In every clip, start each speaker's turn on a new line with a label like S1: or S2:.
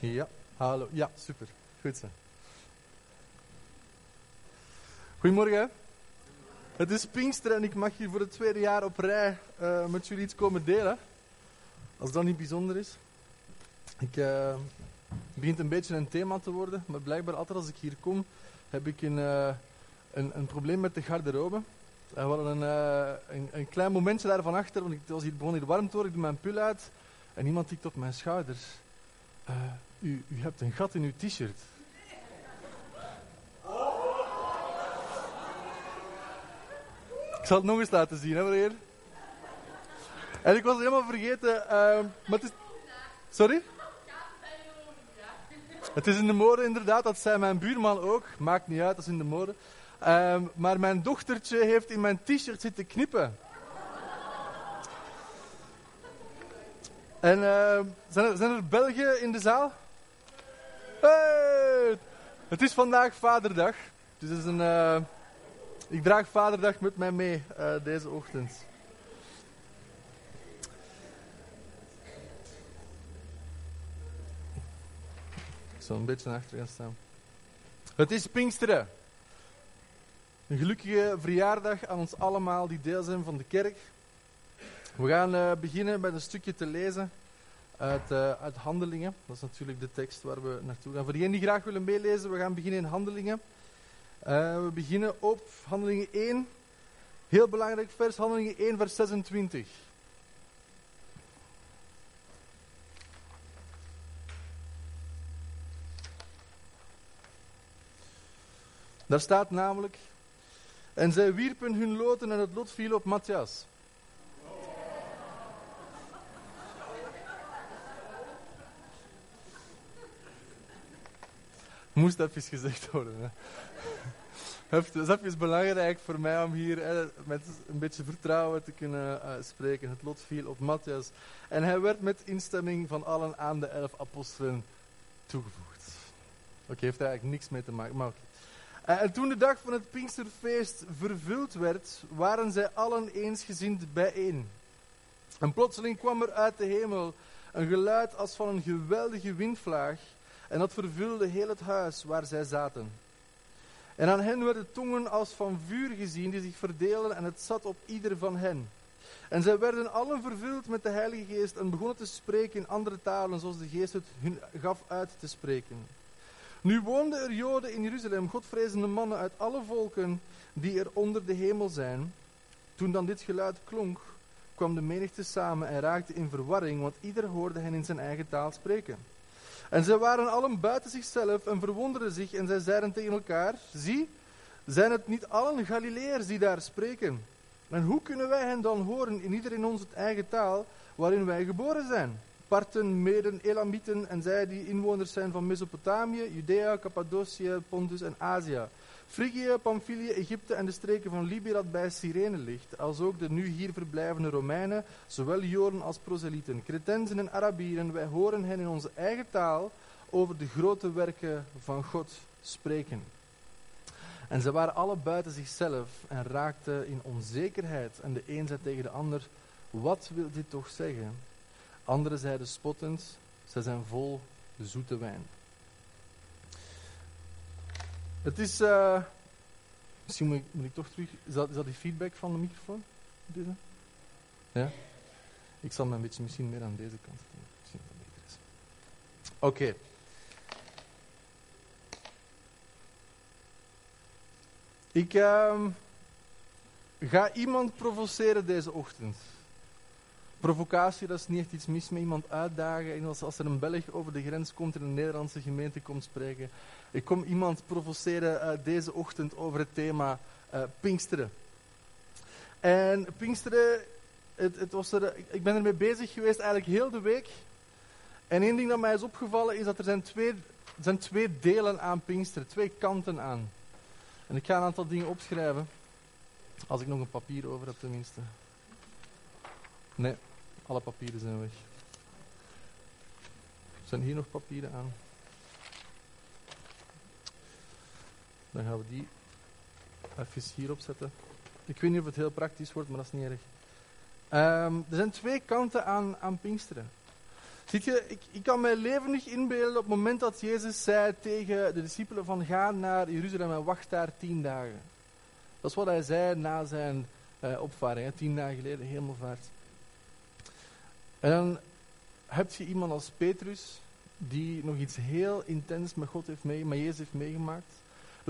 S1: Ja, hallo. Ja, super. Goed zo. Goedemorgen. Het is Pinkster en ik mag hier voor het tweede jaar op rij uh, met jullie iets komen delen. Als dat niet bijzonder is. Ik uh, begint een beetje een thema te worden, maar blijkbaar altijd als ik hier kom, heb ik een, uh, een, een, probleem met de garderobe. We hadden een, een, een, klein momentje daarvan achter, want ik was hier, begon hier warm te worden, ik doe mijn pul uit en iemand tikt op mijn schouders. U, u hebt een gat in uw t-shirt. Ik zal het nog eens laten zien, hè meneer. En ik was helemaal vergeten, uh, maar het is... Sorry? Het is in de mode inderdaad, dat zei mijn buurman ook. Maakt niet uit, dat is in de mode. Uh, maar mijn dochtertje heeft in mijn t-shirt zitten knippen. En uh, zijn, er, zijn er Belgen in de zaal? Het is vandaag Vaderdag. Dus is een... Uh, ik draag Vaderdag met mij mee uh, deze ochtend. Ik zal een beetje achter gaan staan. Het is Pinksteren. Een gelukkige verjaardag aan ons allemaal die deel zijn van de kerk. We gaan uh, beginnen met een stukje te lezen uit, uh, uit Handelingen. Dat is natuurlijk de tekst waar we naartoe gaan. Voor diegenen die graag willen meelezen, we gaan beginnen in Handelingen. Uh, we beginnen op Handelingen 1. Heel belangrijk vers, Handelingen 1, vers 26. Daar staat namelijk: En zij wierpen hun loten en het lot viel op Matthias. Moest even gezegd worden. Hè? Het is belangrijk voor mij om hier met een beetje vertrouwen te kunnen uh, spreken. Het lot viel op Matthias. En hij werd met instemming van allen aan de elf apostelen toegevoegd. Oké, heeft er eigenlijk niks mee te maken. Maar uh, en toen de dag van het Pinksterfeest vervuld werd, waren zij allen eensgezind bijeen. En plotseling kwam er uit de hemel een geluid als van een geweldige windvlaag. En dat vervulde heel het huis waar zij zaten. En aan hen werden tongen als van vuur gezien, die zich verdeelden, en het zat op ieder van hen. En zij werden allen vervuld met de Heilige Geest en begonnen te spreken in andere talen, zoals de Geest het hun gaf uit te spreken. Nu woonden er Joden in Jeruzalem, godvrezende mannen uit alle volken die er onder de hemel zijn. Toen dan dit geluid klonk, kwam de menigte samen en raakte in verwarring, want ieder hoorde hen in zijn eigen taal spreken. En zij waren allen buiten zichzelf en verwonderden zich en zij zeiden tegen elkaar, zie, zijn het niet allen Galileërs die daar spreken? En hoe kunnen wij hen dan horen in ieder in onze eigen taal waarin wij geboren zijn? Parten, Meden, Elamieten en zij die inwoners zijn van Mesopotamië, Judea, Cappadocië, Pontus en Azië. Frigië, Pamphylië, Egypte en de streken van Libië dat bij Cyrene ligt, als ook de nu hier verblijvende Romeinen, zowel Joden als proselieten, Cretensen en Arabieren, wij horen hen in onze eigen taal over de grote werken van God spreken. En ze waren alle buiten zichzelf en raakten in onzekerheid. En de een zei tegen de ander, wat wil dit toch zeggen? Anderen zeiden spottend, ze zijn vol zoete wijn. Het is. Uh, misschien moet ik, moet ik, toch terug. Is dat, is dat die feedback van de microfoon? Deze? Ja? Ik zal me een beetje misschien meer aan deze kant doen. Misschien dat beter is. Oké. Okay. Ik uh, ga iemand provoceren deze ochtend. Provocatie, dat is niet echt iets mis met iemand uitdagen. En als, als er een Belg over de grens komt en een Nederlandse gemeente komt spreken. Ik kom iemand provoceren uh, deze ochtend over het thema uh, Pinksteren. En Pinksteren, het, het was er, ik ben ermee bezig geweest eigenlijk heel de week. En één ding dat mij is opgevallen is dat er zijn twee, zijn twee delen aan Pinksteren, twee kanten aan. En ik ga een aantal dingen opschrijven. Als ik nog een papier over heb tenminste. Nee, alle papieren zijn weg. Zijn hier nog papieren aan? Dan gaan we die even hierop zetten. Ik weet niet of het heel praktisch wordt, maar dat is niet erg. Um, er zijn twee kanten aan, aan Pinksteren. Ziet je, ik, ik kan mijn leven niet inbeelden op het moment dat Jezus zei tegen de discipelen van ga naar Jeruzalem en wacht daar tien dagen. Dat is wat hij zei na zijn uh, opvaring, hè, tien dagen geleden, hemelvaart. En dan heb je iemand als Petrus, die nog iets heel intens met God heeft meegemaakt, met Jezus heeft meegemaakt.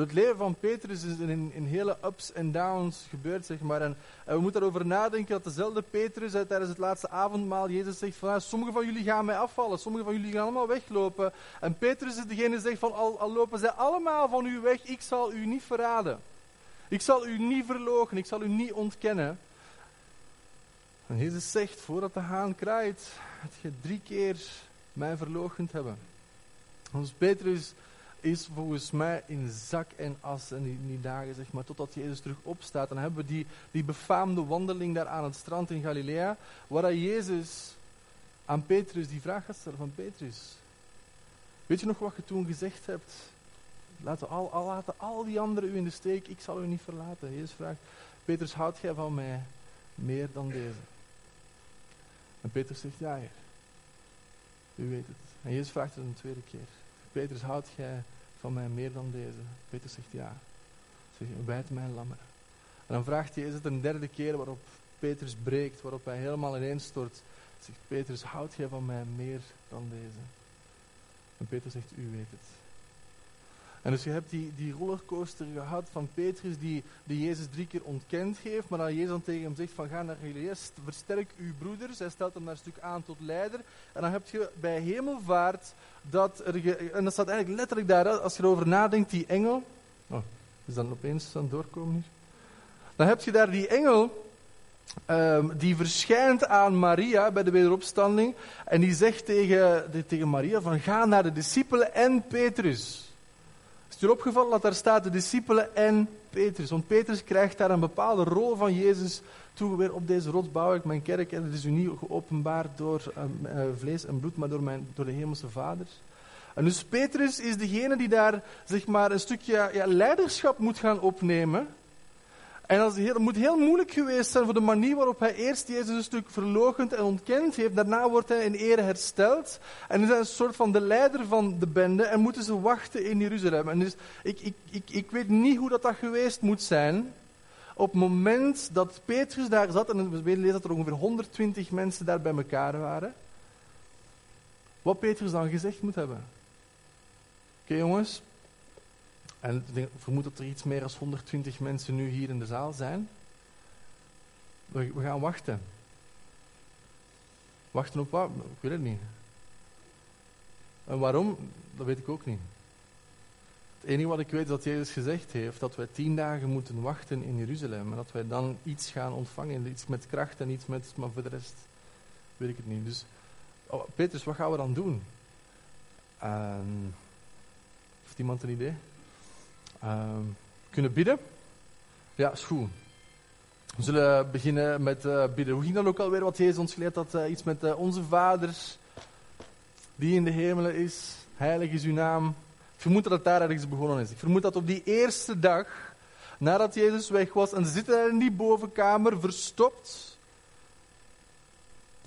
S1: Het leven van Petrus is in, in hele ups en downs gebeurd, zeg maar. En, we moeten erover nadenken dat dezelfde Petrus uit tijdens het laatste avondmaal Jezus zegt van, sommigen van jullie gaan mij afvallen, sommigen van jullie gaan allemaal weglopen. En Petrus is degene die zegt van, al, al lopen zij allemaal van u weg, ik zal u niet verraden. Ik zal u niet verlogen, ik zal u niet ontkennen. En Jezus zegt, voordat de haan kraait, dat je drie keer mij verloochend hebben. Ons Petrus is volgens mij in zak en as in die, dagen, zeg maar, totdat Jezus terug opstaat. Dan hebben we die, die befaamde wandeling daar aan het strand in Galilea, waar Jezus aan Petrus die vraag gaat stellen van Petrus. Weet je nog wat je toen gezegd hebt? Laten al, al, laten al die anderen u in de steek, ik zal u niet verlaten. Jezus vraagt, Petrus, houdt jij van mij meer dan deze? En Petrus zegt, ja heer, u weet het. En Jezus vraagt het een tweede keer. Petrus, houdt jij van mij meer dan deze? Petrus zegt ja. Zeg, wijd mijn lammeren. En dan vraagt Jezus het een derde keer waarop Petrus breekt, waarop hij helemaal ineenstort. Zegt Petrus, houdt jij van mij meer dan deze? En Petrus zegt, u weet het. En dus je hebt die, die rollercoaster gehad van Petrus die, die Jezus drie keer ontkend heeft, maar dan Jezus dan tegen hem zegt van ga naar Galilea, versterk uw broeders. Hij stelt hem daar een stuk aan tot leider. En dan heb je bij hemelvaart dat er, en dat staat eigenlijk letterlijk daar, als je erover nadenkt, die engel. Oh, is dan opeens aan doorkomen hier? Dan heb je daar die engel Um, die verschijnt aan Maria bij de wederopstanding. En die zegt tegen, tegen Maria van ga naar de discipelen en Petrus. Is het opgevallen dat daar staat de discipelen en Petrus? Want Petrus krijgt daar een bepaalde rol van Jezus toe. Weer op deze rots bouw ik mijn kerk. En het is u niet geopenbaard door uh, vlees en bloed, maar door, mijn, door de hemelse vader. En dus Petrus is degene die daar zeg maar, een stukje ja, leiderschap moet gaan opnemen. En dat, heel, moet heel moeilijk geweest zijn voor de manier waarop hij eerst Jezus een stuk verlogend en ontkend heeft. Daarna wordt hij in ere hersteld. En is hij een soort van de leider van de bende en moeten ze wachten in Jeruzalem. En dus ik, ik, ik, ik weet niet hoe dat, dat geweest moet zijn. Op het moment dat Petrus daar zat, en we weten dat er ongeveer 120 mensen daar bij elkaar waren. Wat Petrus dan gezegd moet hebben. Oké jongens, en ik vermoed dat er iets meer dan 120 mensen nu hier in de zaal zijn. We, gaan wachten. Wachten op wat? Ik weet het niet. En waarom? Dat weet ik ook niet. Het enige wat ik weet is dat Jezus gezegd heeft dat wij tien dagen moeten wachten in Jeruzalem. En dat wij dan iets gaan ontvangen. Iets met kracht en iets met... Maar voor de rest weet ik het niet. Dus, oh, Petrus, wat gaan we dan doen? Uh, heeft iemand een idee? Uh, kunnen bidden? Ja, is goed. We zullen beginnen met uh, bidden. Hoe ging dat ook alweer wat Jezus ons geleerd had? Uh, iets met uh, onze Vader, die in de hemelen is. Heilig is uw naam. Ik vermoed dat het daar ergens begonnen is. Ik vermoed dat op die eerste dag, nadat Jezus weg was, en ze zitten in die bovenkamer verstopt.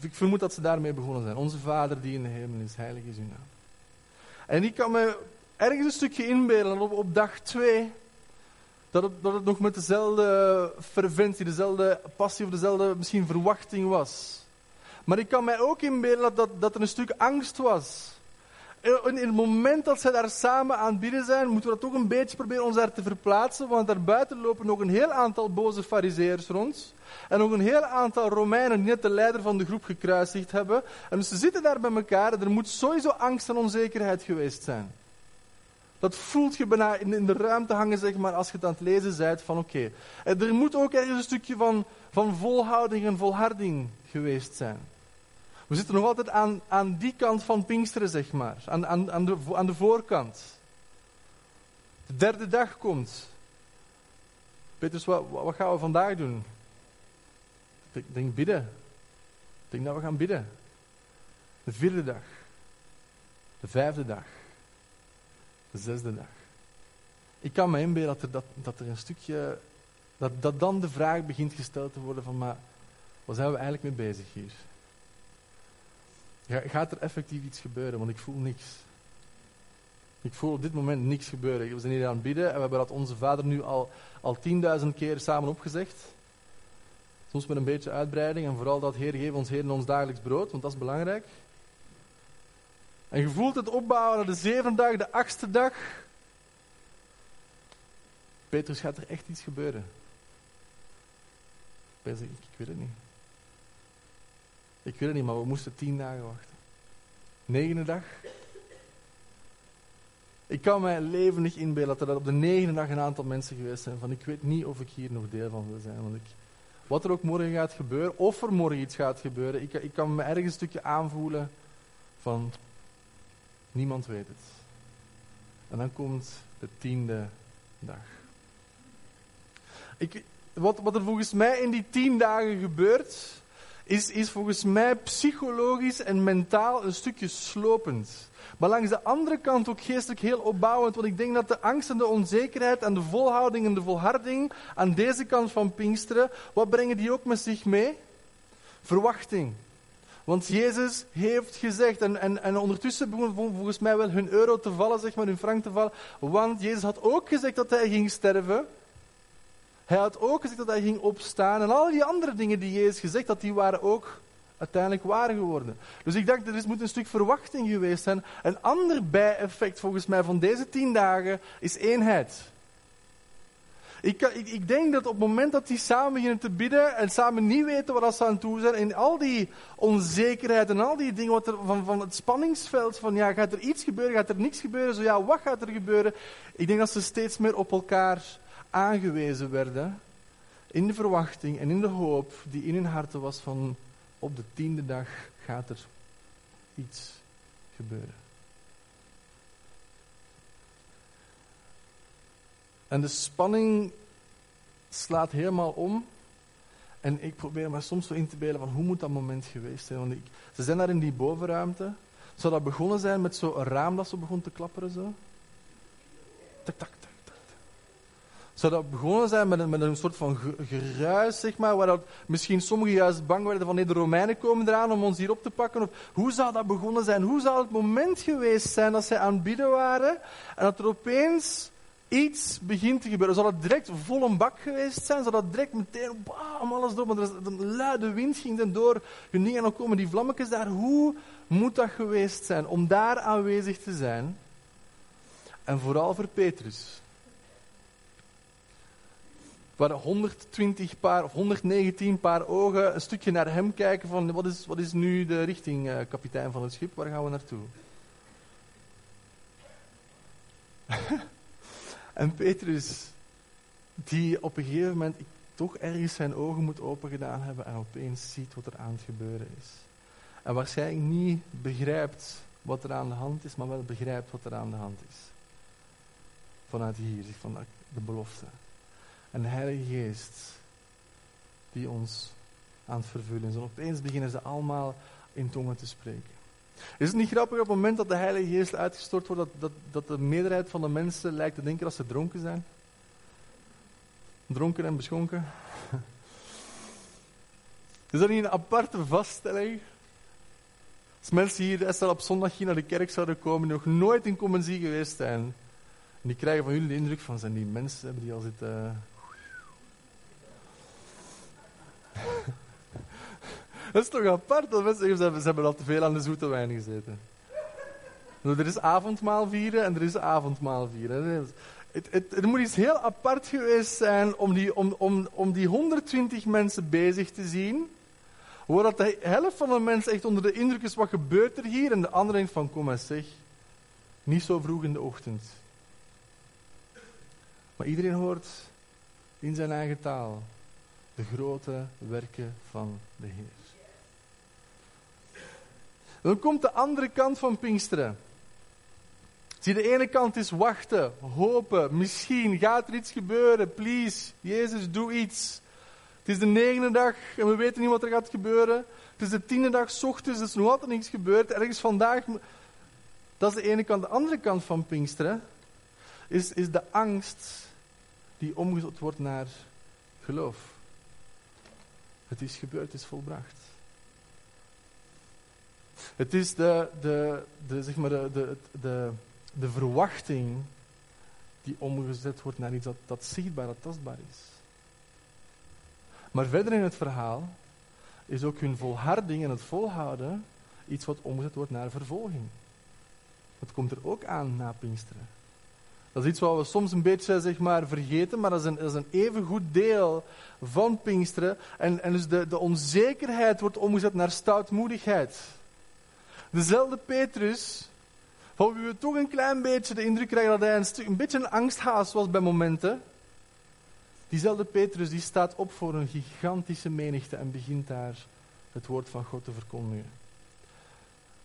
S1: Ik vermoed dat ze daarmee begonnen zijn. Onze Vader die in de hemel is, heilig is uw naam. En ik kan me ergens een stukje inbeelden op, op dag twee. Dat het, dat nog met dezelfde ferventie, dezelfde passie of dezelfde misschien verwachting was. Maar ik kan mij ook inbeelden dat, dat, er een stuk angst was. In, in het moment dat zij daar samen aan het bidden zijn, moeten we dat toch een beetje proberen ons daar te verplaatsen. Want daarbuiten lopen nog een heel aantal boze fariseërs rond. En nog een heel aantal Romeinen die net de leider van de groep gekruisigd hebben. En dus ze zitten daar bij elkaar. Er moet sowieso angst en onzekerheid geweest zijn. Dat voelt je bijna in, de ruimte hangen, zeg maar, als je het aan het lezen bent van oké. Er moet ook ergens een stukje van, van volhouding en volharding geweest zijn. We zitten nog altijd aan, aan die kant van Pinksteren, zeg maar. Aan, aan, aan, de, aan de voorkant. De derde dag komt. Petrus, wat, wat gaan we vandaag doen? Ik denk bidden. Ik denk dat we gaan bidden. De vierde dag. De vijfde dag de zesde dag. Ik kan me inbeelden dat er, dat, dat er een stukje, dat, dat dan de vraag begint gesteld te worden van, maar wat zijn we eigenlijk mee bezig hier? gaat er effectief iets gebeuren, want ik voel niks. Ik voel op dit moment niks gebeuren. We zijn hier aan het bidden en we hebben dat onze vader nu al, al 10.000 keer samen opgezegd. Soms met een beetje uitbreiding en vooral dat Heer, geef ons Heer ons dagelijks brood, want dat is belangrijk. En je voelt het opbouwen naar de zevende dag, de achtste dag. Petrus, gaat er echt iets gebeuren? Ik, ik weet het niet. Ik weet het niet, maar we moesten tien dagen wachten. Negende dag. Ik kan mij levendig inbeelden dat er op de negende dag een aantal mensen geweest zijn van ik weet niet of ik hier nog deel van wil zijn. Want ik, wat er ook morgen gaat gebeuren, of er morgen iets gaat gebeuren, ik, ik kan me ergens een stukje aanvoelen van niemand weet het. En dan komt de tiende dag. Ik, wat, wat er volgens mij in die tien dagen gebeurt, is, is volgens mij psychologisch en mentaal een stukje slopend. Maar langs de andere kant ook geestelijk heel opbouwend. Want ik denk dat de angst en de onzekerheid en de volhouding en de volharding aan deze kant van Pinksteren, wat brengen die ook met zich mee? Verwachting. Want Jezus heeft gezegd, en, en, en ondertussen begon volgens mij wel hun euro te vallen, zeg maar, hun frank te vallen. Want Jezus had ook gezegd dat hij ging sterven. Hij had ook gezegd dat hij ging opstaan. En al die andere dingen die Jezus gezegd had, die waren ook uiteindelijk waar geworden. Dus ik dacht, er is, moet een stuk verwachting geweest zijn. Een ander bijeffect volgens mij van deze tien dagen is eenheid. Ik, ik, ik, denk dat op het moment dat die samen beginnen te bidden en samen niet weten wat ze aan toe zijn, en al die onzekerheid en al die dingen wat er, van, van het spanningsveld, van ja, gaat er iets gebeuren, gaat er niks gebeuren, zo ja, wat gaat er gebeuren? Ik denk dat ze steeds meer op elkaar aangewezen werden, in de verwachting en in de hoop die in hun harten was van op de tiende dag gaat er iets gebeuren. En de spanning slaat helemaal om. En ik probeer me soms zo in te beelden van hoe moet dat moment geweest zijn. Want ik, ze zijn daar in die bovenruimte. Zou dat begonnen zijn met zo'n raam dat zo begon te klapperen? Zo? Tak, tak, zou dat begonnen zijn met een, met een soort van geruis, zeg maar, waar dat misschien sommigen juist bang werden van nee, de Romeinen komen eraan om ons hier op te pakken? Of hoe zou dat begonnen zijn? Hoe zou het moment geweest zijn dat zij aan het bieden waren en dat er opeens iets begint te gebeuren? Zou dat direct vol een bak geweest zijn? Zou dat direct meteen, bam, alles door, maar een luide wind ging dan door dingen en dan komen die vlammetjes daar. Hoe moet dat geweest zijn om daar aanwezig te zijn? En vooral voor Petrus waar 120 paar of 119 paar ogen een stukje naar hem kijken van wat is, wat is nu de richting, uh, kapitein van het schip, waar gaan we naartoe? En Petrus, die op een gegeven moment toch ergens zijn ogen moet open gedaan hebben en opeens ziet wat er aan het gebeuren is. En waarschijnlijk niet begrijpt wat er aan de hand is, maar wel begrijpt wat er aan de hand is. Vanuit hier, vanuit de belofte een Heilige Geest die ons aan het vervullen is. En opeens beginnen ze allemaal in tongen te spreken. Is het niet grappig op het moment dat de Heilige Geest uitgestort wordt, dat, dat, dat de meerderheid van de mensen lijkt te denken dat ze dronken zijn? Dronken en beschonken? Is dat niet een aparte vaststelling? Als mensen hier Esther op zondag naar de kerk zouden komen, nog nooit in Commensie geweest zijn, die krijgen van jullie de indruk van, zijn die mensen hebben die al zitten dat is toch apart dat mensen ze hebben, al te veel aan de zoete wijn gezeten. Er is avondmaal vieren en er is avondmaal vieren. Het, het, het, moet iets heel apart geweest zijn om die, om, om, om die 120 mensen bezig te zien. Waar de helft van de mensen echt onder de indruk is, wat gebeurt er hier? En de andere denkt van, kom maar zeg, niet zo vroeg in de ochtend. Maar iedereen hoort in zijn eigen taal de grote werken van de Heer. Dan komt de andere kant van Pinksteren. Zie, de ene kant is wachten, hopen, misschien gaat er iets gebeuren, please, Jezus, doe iets. Het is de negende dag en we weten niet wat er gaat gebeuren. Het is de tiende dag, ochtends, er is nog altijd niks gebeurd. Ergens vandaag, dat is de ene kant. De andere kant van Pinksteren is, is de angst die omgezet wordt naar geloof. Het is gebeurd, het is volbracht. Het is de, de, de, zeg maar de, de, de, de verwachting die omgezet wordt naar iets dat, dat zichtbaar, dat tastbaar is. Maar verder in het verhaal is ook hun volharding en het volhouden iets wat omgezet wordt naar vervolging. Dat komt er ook aan na Pinksteren. Dat is iets wat we soms een beetje zeg maar, vergeten, maar dat is een, dat is een even goed deel van Pinksteren. En, en dus de, de onzekerheid wordt omgezet naar stoutmoedigheid. Dezelfde Petrus, van wie we toch een klein beetje de indruk krijgen dat hij een, een beetje een angsthaas was bij momenten. Diezelfde Petrus die staat op voor een gigantische menigte en begint daar het woord van God te verkondigen.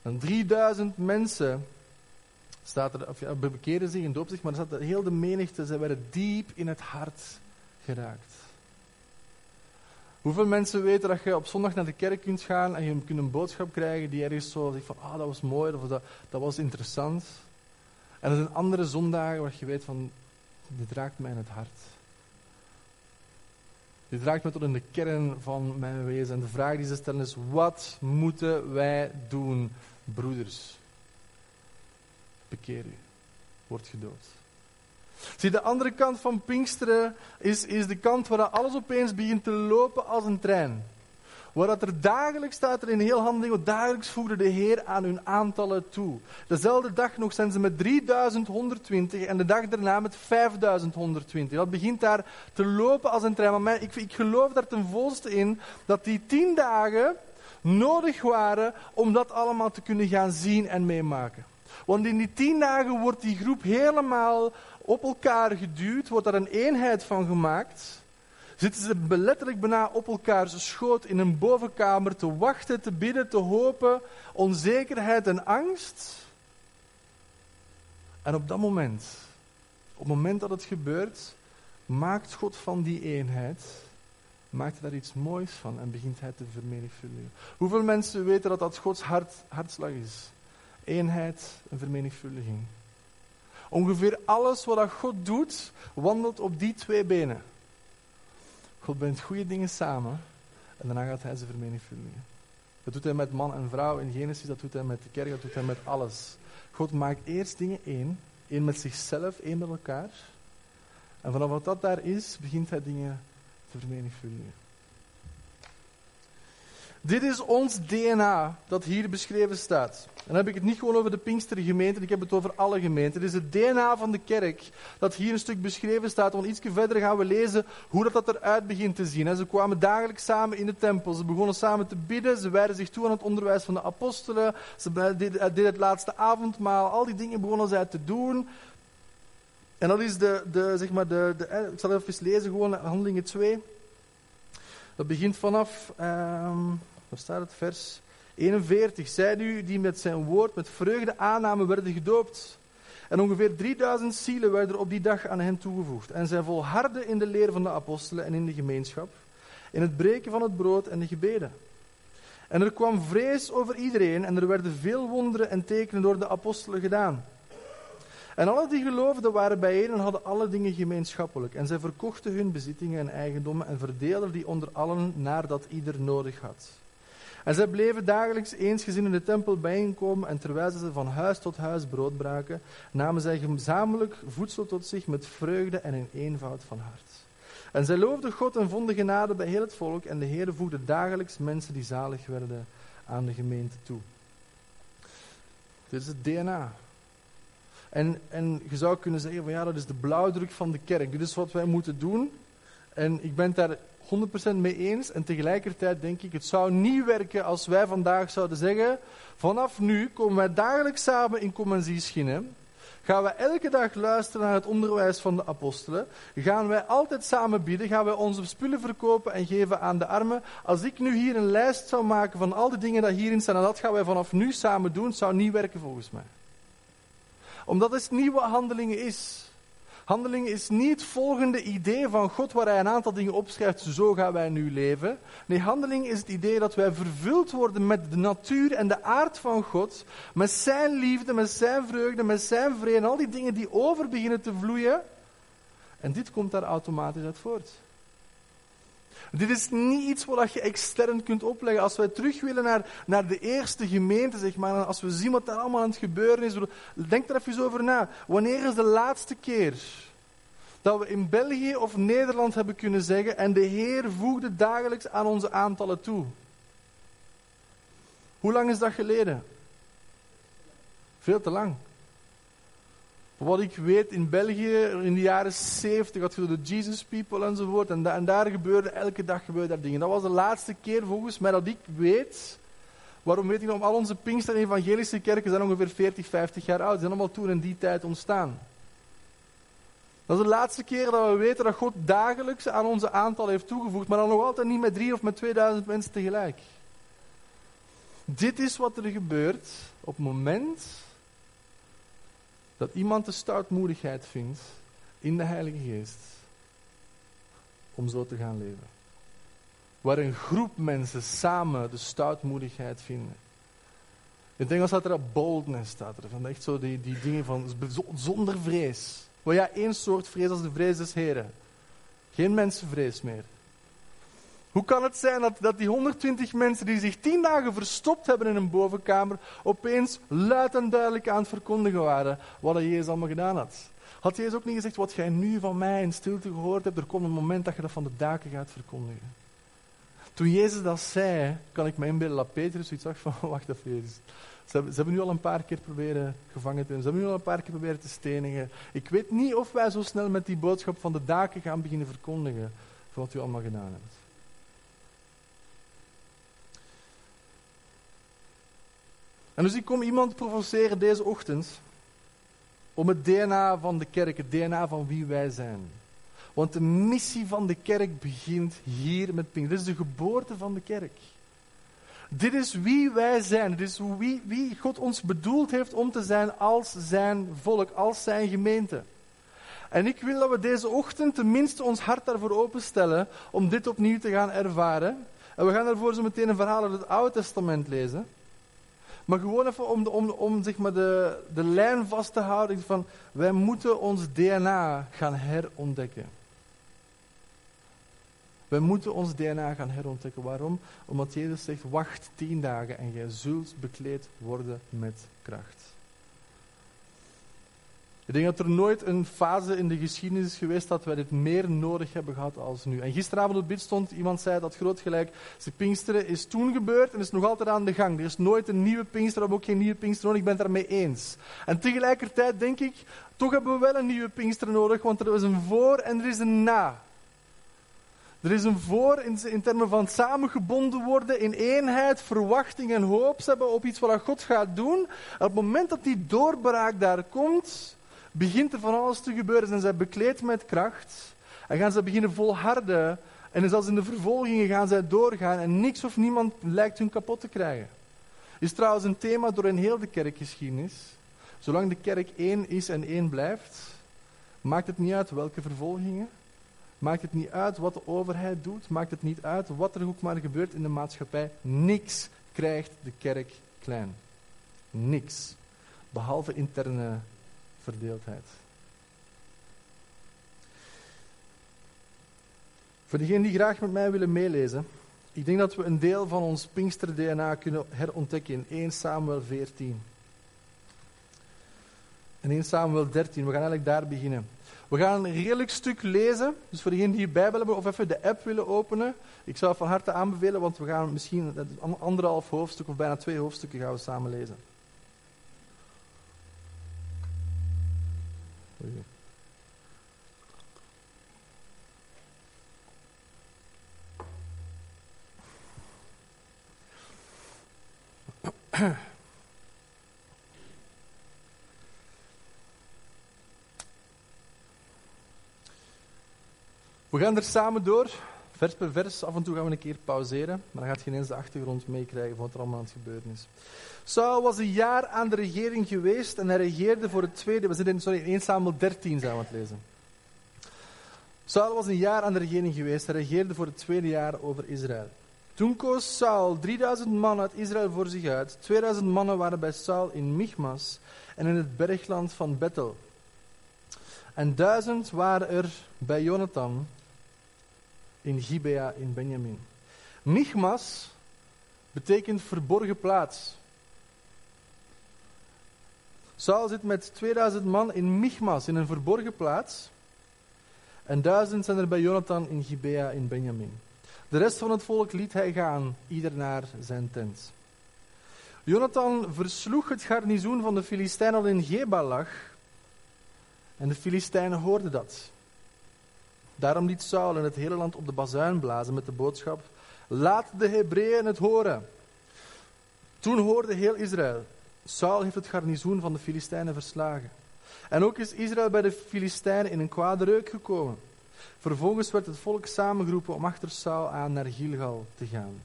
S1: En 3000 mensen staat er, of ja, bekeren zich en doop zich, maar er zat heel de menigte, ze werden diep in het hart geraakt. Hoeveel mensen weten dat je op zondag naar de kerk kunt gaan en je kunt een boodschap krijgen die ergens zo zegt van, ah, dat was mooi, of dat, dat was interessant. En er zijn andere zondagen waar je weet van, dit raakt mij in het hart. Dit raakt me tot in de kern van mijn wezen. En de vraag die ze stellen is, wat moeten wij doen, broeders? bekeer u. Word gedood. Zie, de andere kant van Pinksteren is, is de kant waar alles opeens begint te lopen als een trein. Waar dat er dagelijks staat er in heel handelingen, dagelijks voegde de Heer aan hun aantallen toe. Dezelfde dag nog zijn ze met 3120 en de dag daarna met 5120. Dat begint daar te lopen als een trein. Maar ik, ik geloof daar ten volste in dat die tien dagen nodig waren om dat allemaal te kunnen gaan zien en meemaken. Want in die tien dagen wordt die groep helemaal op elkaar geduwd, wordt daar een eenheid van gemaakt. Zitten ze letterlijk bijna op elkaars schoot in een bovenkamer te wachten, te bidden, te hopen, onzekerheid en angst. En op dat moment, op het moment dat het gebeurt, maakt God van die eenheid, maakt daar iets moois van en begint hij te vermenigvuldigen. Hoeveel mensen weten dat dat Gods hart, hartslag is? eenheid en vermenigvuldiging. Ongeveer alles wat God doet, wandelt op die twee benen. God brengt goede dingen samen en daarna gaat hij ze vermenigvuldigen. Dat doet hij met man en vrouw in Genesis, dat doet hij met de kerk, dat doet hij met alles. God maakt eerst dingen één, één met zichzelf, één met elkaar. En vanaf wat dat daar is, begint hij dingen te vermenigvuldigen. Dit is ons DNA dat hier beschreven staat. En dan heb ik het niet gewoon over de Pinkstergemeente, ik heb het over alle gemeenten. Het is het DNA van de kerk dat hier een stuk beschreven staat. Want iets verder gaan we lezen hoe dat, dat eruit begint te zien. Ze kwamen dagelijks samen in de tempel. Ze begonnen samen te bidden. Ze wijden zich toe aan het onderwijs van de apostelen. Ze deden het laatste avondmaal. Al die dingen begonnen zij te doen. En dat is de, de, zeg maar de, de eh, ik zal even lezen, gewoon handelingen 2. Dat begint vanaf, um, waar staat het, vers 41. Zij nu die met zijn woord met vreugde aannamen werden gedoopt. En ongeveer 3000 zielen werden op die dag aan hen toegevoegd. En zij volharden in de leer van de apostelen en in de gemeenschap, in het breken van het brood en de gebeden. En er kwam vrees over iedereen en er werden veel wonderen en tekenen door de apostelen gedaan. En alle die geloofden waren bijeen en hadden alle dingen gemeenschappelijk. En zij verkochten hun bezittingen en eigendommen en verdeelden die onder allen naar dat ieder nodig had. En zij bleven dagelijks eensgezien in de tempel bijeenkomen en terwijl ze van huis tot huis brood braken, namen zij gezamenlijk voedsel tot zich met vreugde en in eenvoud van hart. En zij loofden God en vonden genade bij heel het volk en de Heer voegde dagelijks mensen die zalig werden aan de gemeente toe. Dit is het DNA en, en je zou kunnen zeggen van ja, dat is de blauwdruk van de kerk. Dit is wat wij moeten doen. En ik ben het daar 100% mee eens. En tegelijkertijd denk ik, het zou niet werken als wij vandaag zouden zeggen, vanaf nu komen wij dagelijks samen in Commansieschinnen. Gaan wij elke dag luisteren naar het onderwijs van de apostelen? Gaan wij altijd samen bidden? Gaan wij onze spullen verkopen en geven aan de armen? Als ik nu hier een lijst zou maken van al die dingen die hierin staan, en dat gaan wij vanaf nu samen doen, zou niet werken volgens mij omdat het niet wat handelingen is. Handelingen is niet het volgende idee van God waar hij een aantal dingen opschrijft, zo gaan wij nu leven. Nee, handeling is het idee dat wij vervuld worden met de natuur en de aard van God, met zijn liefde, met zijn vreugde, met zijn vrede al die dingen die over beginnen te vloeien. En dit komt daar automatisch uit voort. Dit is niet iets wat je extern kunt opleggen. Als wij terug willen naar, naar de eerste gemeente, zeg maar, als we zien wat daar allemaal aan het gebeuren is, denk er even over na. Wanneer is de laatste keer dat we in België of Nederland hebben kunnen zeggen en de Heer voegde dagelijks aan onze aantallen toe? Hoe lang is dat geleden? Veel te lang. Wat ik weet, in België in de jaren 70 had je de Jesus People enzovoort. En, en daar gebeurde elke dag gebeurde daar dingen. Dat was de laatste keer volgens mij dat ik weet. Waarom weet ik nog? Al onze Pinkster en evangelische kerken zijn ongeveer 40, 50 jaar oud. Ze zijn allemaal toen in die tijd ontstaan. Dat is de laatste keer dat we weten dat God dagelijks aan onze aantal heeft toegevoegd. Maar dan nog altijd niet met drie of met 2000 mensen tegelijk. Dit is wat er gebeurt op het moment dat iemand de stoutmoedigheid vindt in de Heilige Geest om zo te gaan leven. Waar een groep mensen samen de stoutmoedigheid vinden. In het Engels staat er boldness, staat er. Van echt zo die, die dingen van zonder vrees. Wel ja, één soort vrees als de vrees des Heren. Geen mensenvrees meer. Hoe kan het zijn dat, dat die 120 mensen die zich tien dagen verstopt hebben in een bovenkamer, opeens luid en duidelijk aan het verkondigen waren wat Jezus allemaal gedaan had? Had Jezus ook niet gezegd, wat jij nu van mij in stilte gehoord hebt, er komt een moment dat je dat van de daken gaat verkondigen. Toen Jezus dat zei, kan ik me inbeelden dat Petrus zoiets zag van, wacht even Jezus. Ze hebben, ze hebben, nu al een paar keer proberen gevangen te nemen. Ze hebben nu al een paar keer proberen te stenigen. Ik weet niet of wij zo snel met die boodschap van de daken gaan beginnen verkondigen van wat u allemaal gedaan hebt. En dus ik kom iemand provoceren deze ochtend om het DNA van de kerk, het DNA van wie wij zijn. Want de missie van de kerk begint hier met Pink. Dit is de geboorte van de kerk. Dit is wie wij zijn. Dit is wie, wie God ons bedoeld heeft om te zijn als zijn volk, als zijn gemeente. En ik wil dat we deze ochtend tenminste ons hart daarvoor openstellen om dit opnieuw te gaan ervaren. En we gaan daarvoor zo meteen een verhaal uit het Oude Testament lezen. Maar gewoon even om, om, om zeg maar de, de lijn vast te houden van wij moeten ons DNA gaan herontdekken. Wij moeten ons DNA gaan herontdekken. Waarom? Omdat Jezus zegt, wacht tien dagen en jij zult bekleed worden met kracht. Ik denk dat er nooit een fase in de geschiedenis is geweest dat wij dit meer nodig hebben gehad als nu. En gisteravond op bid stond, iemand zei dat groot gelijk, de Pinksteren is toen gebeurd en is nog altijd aan de gang. Er is nooit een nieuwe Pinkster, we ook geen nieuwe Pinkster nodig, ik ben het daarmee eens. En tegelijkertijd denk ik, toch hebben we wel een nieuwe Pinkster nodig, want er is een voor en er is een na. Er is een voor in, in termen van samengebonden worden in eenheid, verwachting en hoop hebben op iets wat God gaat doen. op het moment dat die doorbraak daar komt, begint er van alles te gebeuren. Zijn zij bekleed met kracht. En gaan ze beginnen volharden. En zelfs in de vervolgingen gaan zij doorgaan. En niks of niemand lijkt hun kapot te krijgen. Is trouwens een thema door een heel de kerkgeschiedenis. Zolang de kerk één is en één blijft, maakt het niet uit welke vervolgingen. Maakt het niet uit wat de overheid doet. Maakt het niet uit wat er ook maar gebeurt in de maatschappij. Niks krijgt de kerk klein. Niks. Behalve interne verdeeldheid. Voor degenen die graag met mij willen meelezen, ik denk dat we een deel van ons Pinkster-DNA kunnen herontdekken in 1 Samuel 14. En 1 Samuel 13, we gaan eigenlijk daar beginnen. We gaan een redelijk stuk lezen, dus voor degenen die je Bijbel hebben of even de app willen openen, ik zou het van harte aanbevelen, want we gaan misschien anderhalf hoofdstuk of bijna twee hoofdstukken gaan we samen lezen. We gaan er samen door, vers per vers. Af en toe gaan we een keer pauzeren, maar dan gaat je ineens de achtergrond meekrijgen van wat er allemaal aan het gebeuren is. Saul was een jaar aan de regering geweest en hij regeerde voor het tweede. We zitten in, sorry, in 1 Samuel 13 zijn we het lezen. Saul was een jaar aan de regering geweest. Hij regeerde voor het tweede jaar over Israël. Toen koos Saul 3000 man uit Israël voor zich uit. 2000 mannen waren bij Saul in Michmas en in het bergland van Bethel. En duizend waren er bij Jonathan in Gibea in Benjamin. Michmas betekent verborgen plaats. Saul zit met 2000 man in Michmas, in een verborgen plaats. En duizend zijn er bij Jonathan in Gibea in Benjamin. De rest van het volk liet hij gaan, ieder naar zijn tent. Jonathan versloeg het garnizoen van de Filistijnen al in Geba lag. En de Filistijnen hoorden dat. Daarom liet Saul in het hele land op de bazuin blazen met de boodschap: Laat de Hebreeën het horen. Toen hoorde heel Israël: Saul heeft het garnizoen van de Filistijnen verslagen. En ook is Israël bij de Filistijnen in een kwade reuk gekomen. Vervolgens werd het volk samengeroepen om achter Saul aan naar Gilgal te gaan.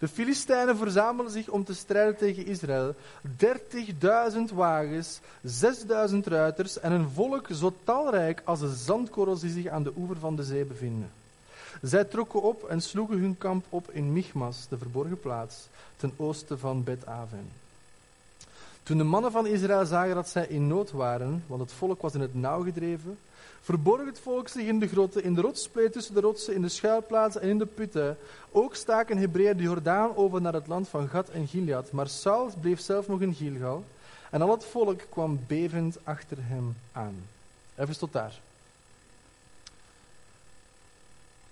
S1: De Filistijnen verzamelden zich om te strijden tegen Israël. 30.000 wagens, 6.000 ruiters en een volk zo talrijk als de zandkorrels die zich aan de oever van de zee bevinden. Zij trokken op en sloegen hun kamp op in Michmas, de verborgen plaats, ten oosten van Bet-Aven. Toen de mannen van Israël zagen dat zij in nood waren, want het volk was in het nauw gedreven, verborg het volk zich in de grotten, in de rotspleet tussen de rotsen, in de schuilplaatsen en in de putten. Ook staken Hebreeën de Jordaan over naar het land van Gad en Gilead. Maar Saul bleef zelf nog in Gilgal. En al het volk kwam bevend achter hem aan. Even tot daar.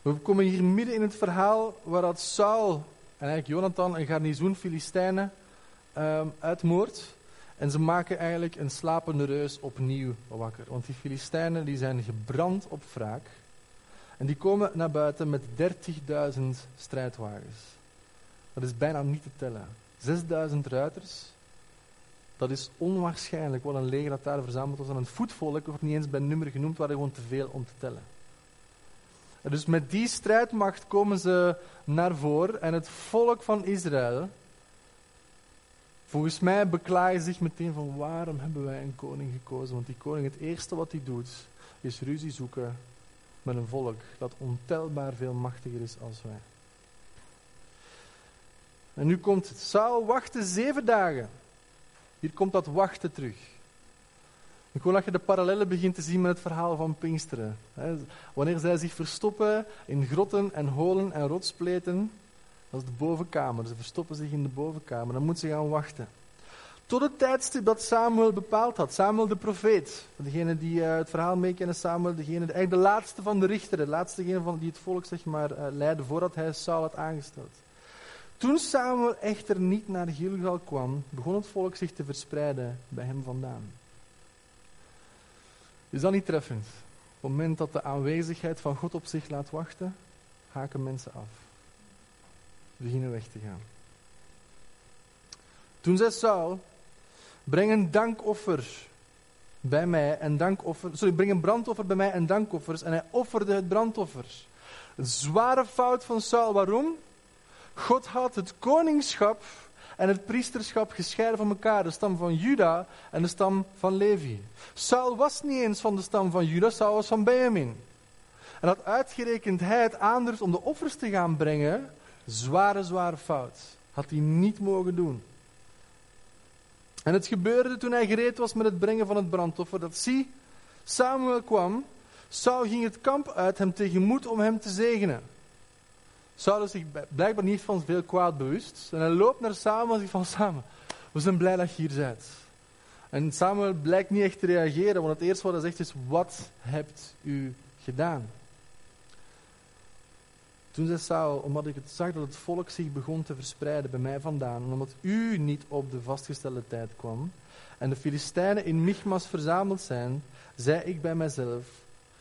S1: We komen hier midden in het verhaal waar dat Saul en eigenlijk Jonathan een garnizoen Filistijnen um, uitmoordt. En ze maken eigenlijk een slapende reus opnieuw wakker. Want die Filistijnen die zijn gebrand op wraak. En die komen naar buiten met 30.000 strijdwagens. Dat is bijna niet te tellen. 6.000 ruiters. Dat is onwaarschijnlijk wat een leger dat daar verzameld was. En een voetvolk wordt niet eens bij nummer genoemd, waren gewoon te veel om te tellen. En dus met die strijdmacht komen ze naar voren. En het volk van Israël, Volgens mij beklagen zich meteen van waarom hebben wij een koning gekozen. Want die koning, het eerste wat hij doet, is ruzie zoeken met een volk dat ontelbaar veel machtiger is als wij. En nu komt het. Saul wachtte zeven dagen. Hier komt dat wachten terug. Ik wil dat je de parallellen begint te zien met het verhaal van Pinksteren. Wanneer zij zich verstoppen in grotten en holen en rotspleten, dat is de bovenkamer. Ze verstoppen zich in de bovenkamer. Dan moeten ze gaan wachten. Tot het tijdstip dat Samuel bepaald had. Samuel de profeet. Degene die uh, het verhaal meekennen, Samuel, degene, eigenlijk de laatste van de richteren. De laatste van die het volk zeg maar, uh, leidde voordat hij Saul had aangesteld. Toen Samuel echter niet naar Gilgal kwam, begon het volk zich te verspreiden bij hem vandaan. Is dat niet treffend? Op het moment dat de aanwezigheid van God op zich laat wachten, haken mensen af beginnen weg te gaan. Toen zei Saul, breng een dankoffer bij mij en dankoffer, sorry, breng een brandoffer bij mij en dankoffers. En hij offerde het brandoffer. Zware fout van Saul. Waarom? God had het koningschap en het priesterschap gescheiden van elkaar. De stam van Juda en de stam van Levi. Saul was niet eens van de stam van Juda, Saul was van Benjamin. En dat uitgerekend hij het aandurft om de offers te gaan brengen, Zware, zware fout. Had hij niet mogen doen. En het gebeurde toen hij gereed was met het brengen van het brandoffer, dat zie, Samuel kwam, Saul ging het kamp uit hem tegemoet om hem te zegenen. Saul is zich blijkbaar niet van veel kwaad bewust. En hij loopt naar Samuel en zegt van Samuel, we zijn blij dat je hier bent. En Samuel blijkt niet echt te reageren, want het eerste wat hij zegt is, wat hebt u gedaan? Toen zei Saul, omdat ik het zag dat het volk zich begon te verspreiden bij mij vandaan, en omdat u niet op de vastgestelde tijd kwam, en de Filistijnen in Michmas verzameld zijn, zei ik bij mijzelf,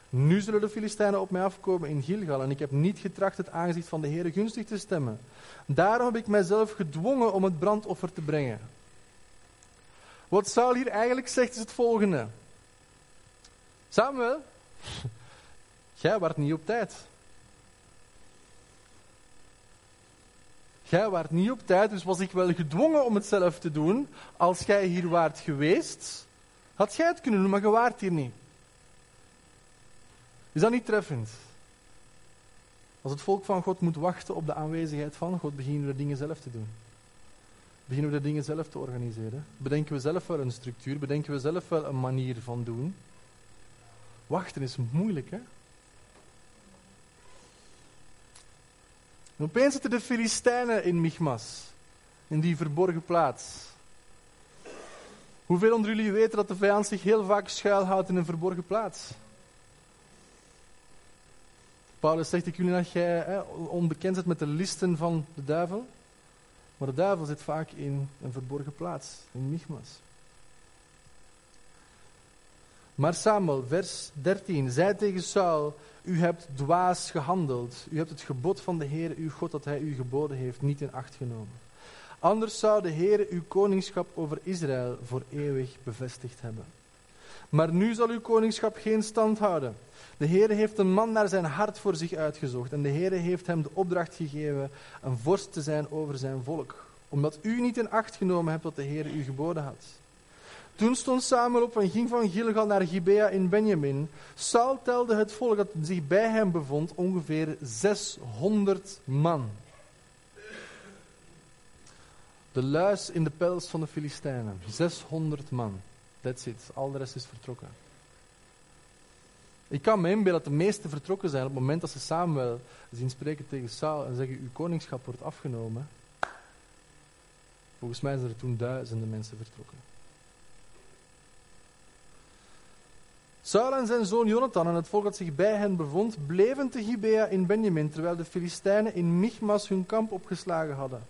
S1: nu zullen de Filistijnen op mij afkomen in Gilgal, en ik heb niet getracht het aangezicht van de Heer gunstig te stemmen. Daarom heb ik mijzelf gedwongen om het brandoffer te brengen. Wat Saul hier eigenlijk zegt is het volgende. Samuel, jij waart niet op tijd. Jij waart niet op tijd, dus was ik wel gedwongen om het zelf te doen. Als jij hier waart geweest, had jij het kunnen doen, maar je waart hier niet. Is dat niet treffend? Als het volk van God moet wachten op de aanwezigheid van God, beginnen we de dingen zelf te doen. Beginnen we de dingen zelf te organiseren. Bedenken we zelf wel een structuur, bedenken we zelf wel een manier van doen. Wachten is moeilijk, hè? En opeens zitten de Filistijnen in Michmas, in die verborgen plaats. Hoeveel onder jullie weten dat de vijand zich heel vaak schuilhoudt in een verborgen plaats? Paulus zegt, ik niet dat jij onbekend bent met de listen van de duivel. Maar de duivel zit vaak in een verborgen plaats, in Michmas. Maar Samuel, vers 13, zei tegen Saul, u hebt dwaas gehandeld. U hebt het gebod van de Heer, uw God, dat hij u geboden heeft, niet in acht genomen. Anders zou de Heer uw koningschap over Israël voor eeuwig bevestigd hebben. Maar nu zal uw koningschap geen stand houden. De Heer heeft een man naar zijn hart voor zich uitgezocht. En de Heer heeft hem de opdracht gegeven een vorst te zijn over zijn volk. Omdat u niet in acht genomen hebt wat de Heer u geboden had. Toen stond Samuel op en ging van Gilgal naar Gibea in Benjamin. Saul telde het volk dat zich bij hem bevond ongeveer 600 man. De luis in de pels van de Filistijnen. 600 man. That's it. Al de rest is vertrokken. Ik kan me inbeelden dat de meesten vertrokken zijn op het moment dat ze Samuel zien spreken tegen Saul en zeggen: Uw koningschap wordt afgenomen. Volgens mij zijn er toen duizenden mensen vertrokken. Saul en zijn zoon Jonathan en het volk dat zich bij hen bevond, bleven te Gibea in Benjamin, terwijl de Filistijnen in Michmas hun kamp opgeslagen hadden.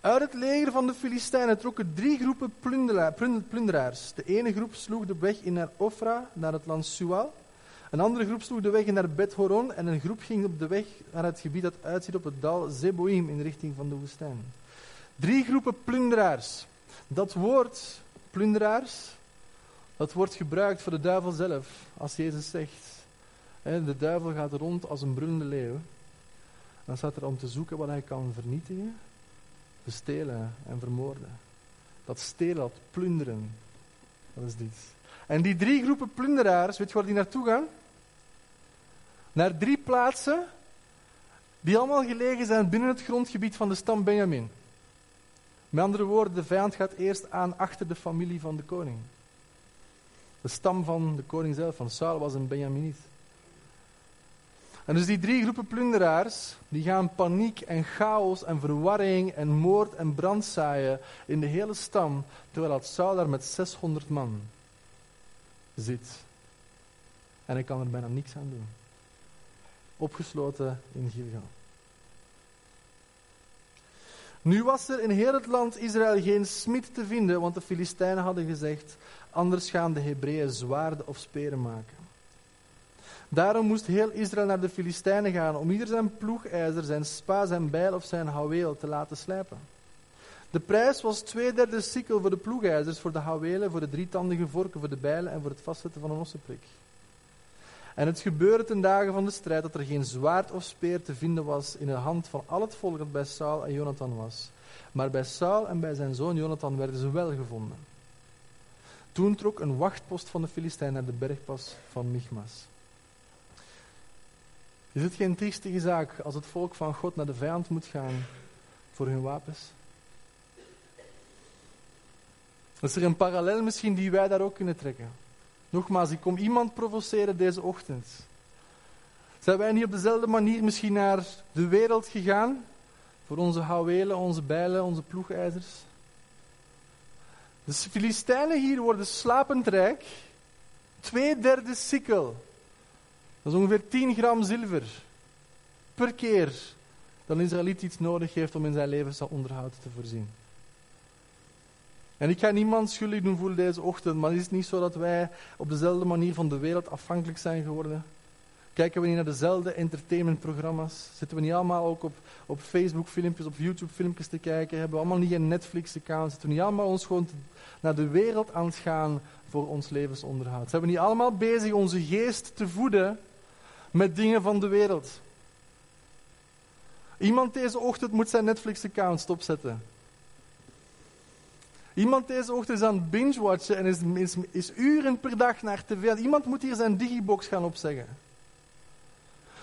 S1: Uit het leger van de Filistijnen trokken drie groepen plunderaars. De ene groep sloeg de weg in naar Ofra, naar het land Sual. Een andere groep sloeg de weg in naar Bet Horon en een groep ging op de weg naar het gebied dat uitziet op het dal Zeboim in richting van de woestijn. Drie groepen plunderaars. Dat woord plunderaars, dat wordt gebruikt voor de duivel zelf. Als Jezus zegt, de duivel gaat rond als een brullende leeuw. Dan staat er om te zoeken wat hij kan vernietigen stelen en vermoorden. Dat stelen, dat plunderen. Dat is dit. En die drie groepen plunderaars, weet je waar die naartoe gaan? Naar drie plaatsen die allemaal gelegen zijn binnen het grondgebied van de stam Benjamin. Met andere woorden, de vijand gaat eerst aan achter de familie van de koning. De stam van de koning zelf, van Saul, was een Benjaminiet. En dus die drie groepen plunderaars, die gaan paniek en chaos en verwarring en moord en brand zaaien in de hele stam, terwijl dat Saul daar met 600 man zit. En hij kan er bijna niks aan doen. Opgesloten in Gilgal. Nu was er in heel het land Israël geen smid te vinden, want de Filistijnen hadden gezegd, anders gaan de Hebreeën zwaarden of speren maken. Daarom moest heel Israël naar de Filistijnen gaan om ieder zijn ploegijzer, zijn spa, zijn bijl of zijn houweel te laten slijpen. De prijs was twee derde sikkel voor de ploegijzers, voor de houwelen, voor de drietandige vorken, voor de bijlen en voor het vastzetten van een ossenprik. En het gebeurde ten dagen van de strijd dat er geen zwaard of speer te vinden was in de hand van al het volk dat bij Saul en Jonathan was. Maar bij Saul en bij zijn zoon Jonathan werden ze wel gevonden. Toen trok een wachtpost van de Filistijn naar de bergpas van Michmas. Is het geen triestige zaak als het volk van God naar de vijand moet gaan voor hun wapens? Is er een parallel misschien die wij daar ook kunnen trekken? Nogmaals, ik kom iemand provoceren deze ochtend. Zijn wij niet op dezelfde manier misschien naar de wereld gegaan? Voor onze houwelen, onze bijlen, onze ploegijzers? De Filistijnen hier worden slapend rijk. Twee derde sikkel dat is ongeveer 10 gram zilver per keer dat een Israëliet iets nodig heeft om in zijn levensonderhoud te voorzien. En ik ga niemand schuldig doen voelen deze ochtend, maar is het niet zo dat wij op dezelfde manier van de wereld afhankelijk zijn geworden? Kijken we niet naar dezelfde entertainmentprogramma's? Zitten we niet allemaal ook op, op Facebook filmpjes, op YouTube filmpjes te kijken? Hebben we allemaal niet een Netflix account? Zitten we niet allemaal ons gewoon naar de wereld aan het gaan voor ons levensonderhoud? Zijn we niet allemaal bezig onze geest te voeden met dingen van de wereld. Iemand deze ochtend moet zijn Netflix-account stopzetten. Iemand deze ochtend is aan het binge-watchen en is, is, is, uren per dag naar tv. Iemand moet hier zijn digibox gaan opzeggen.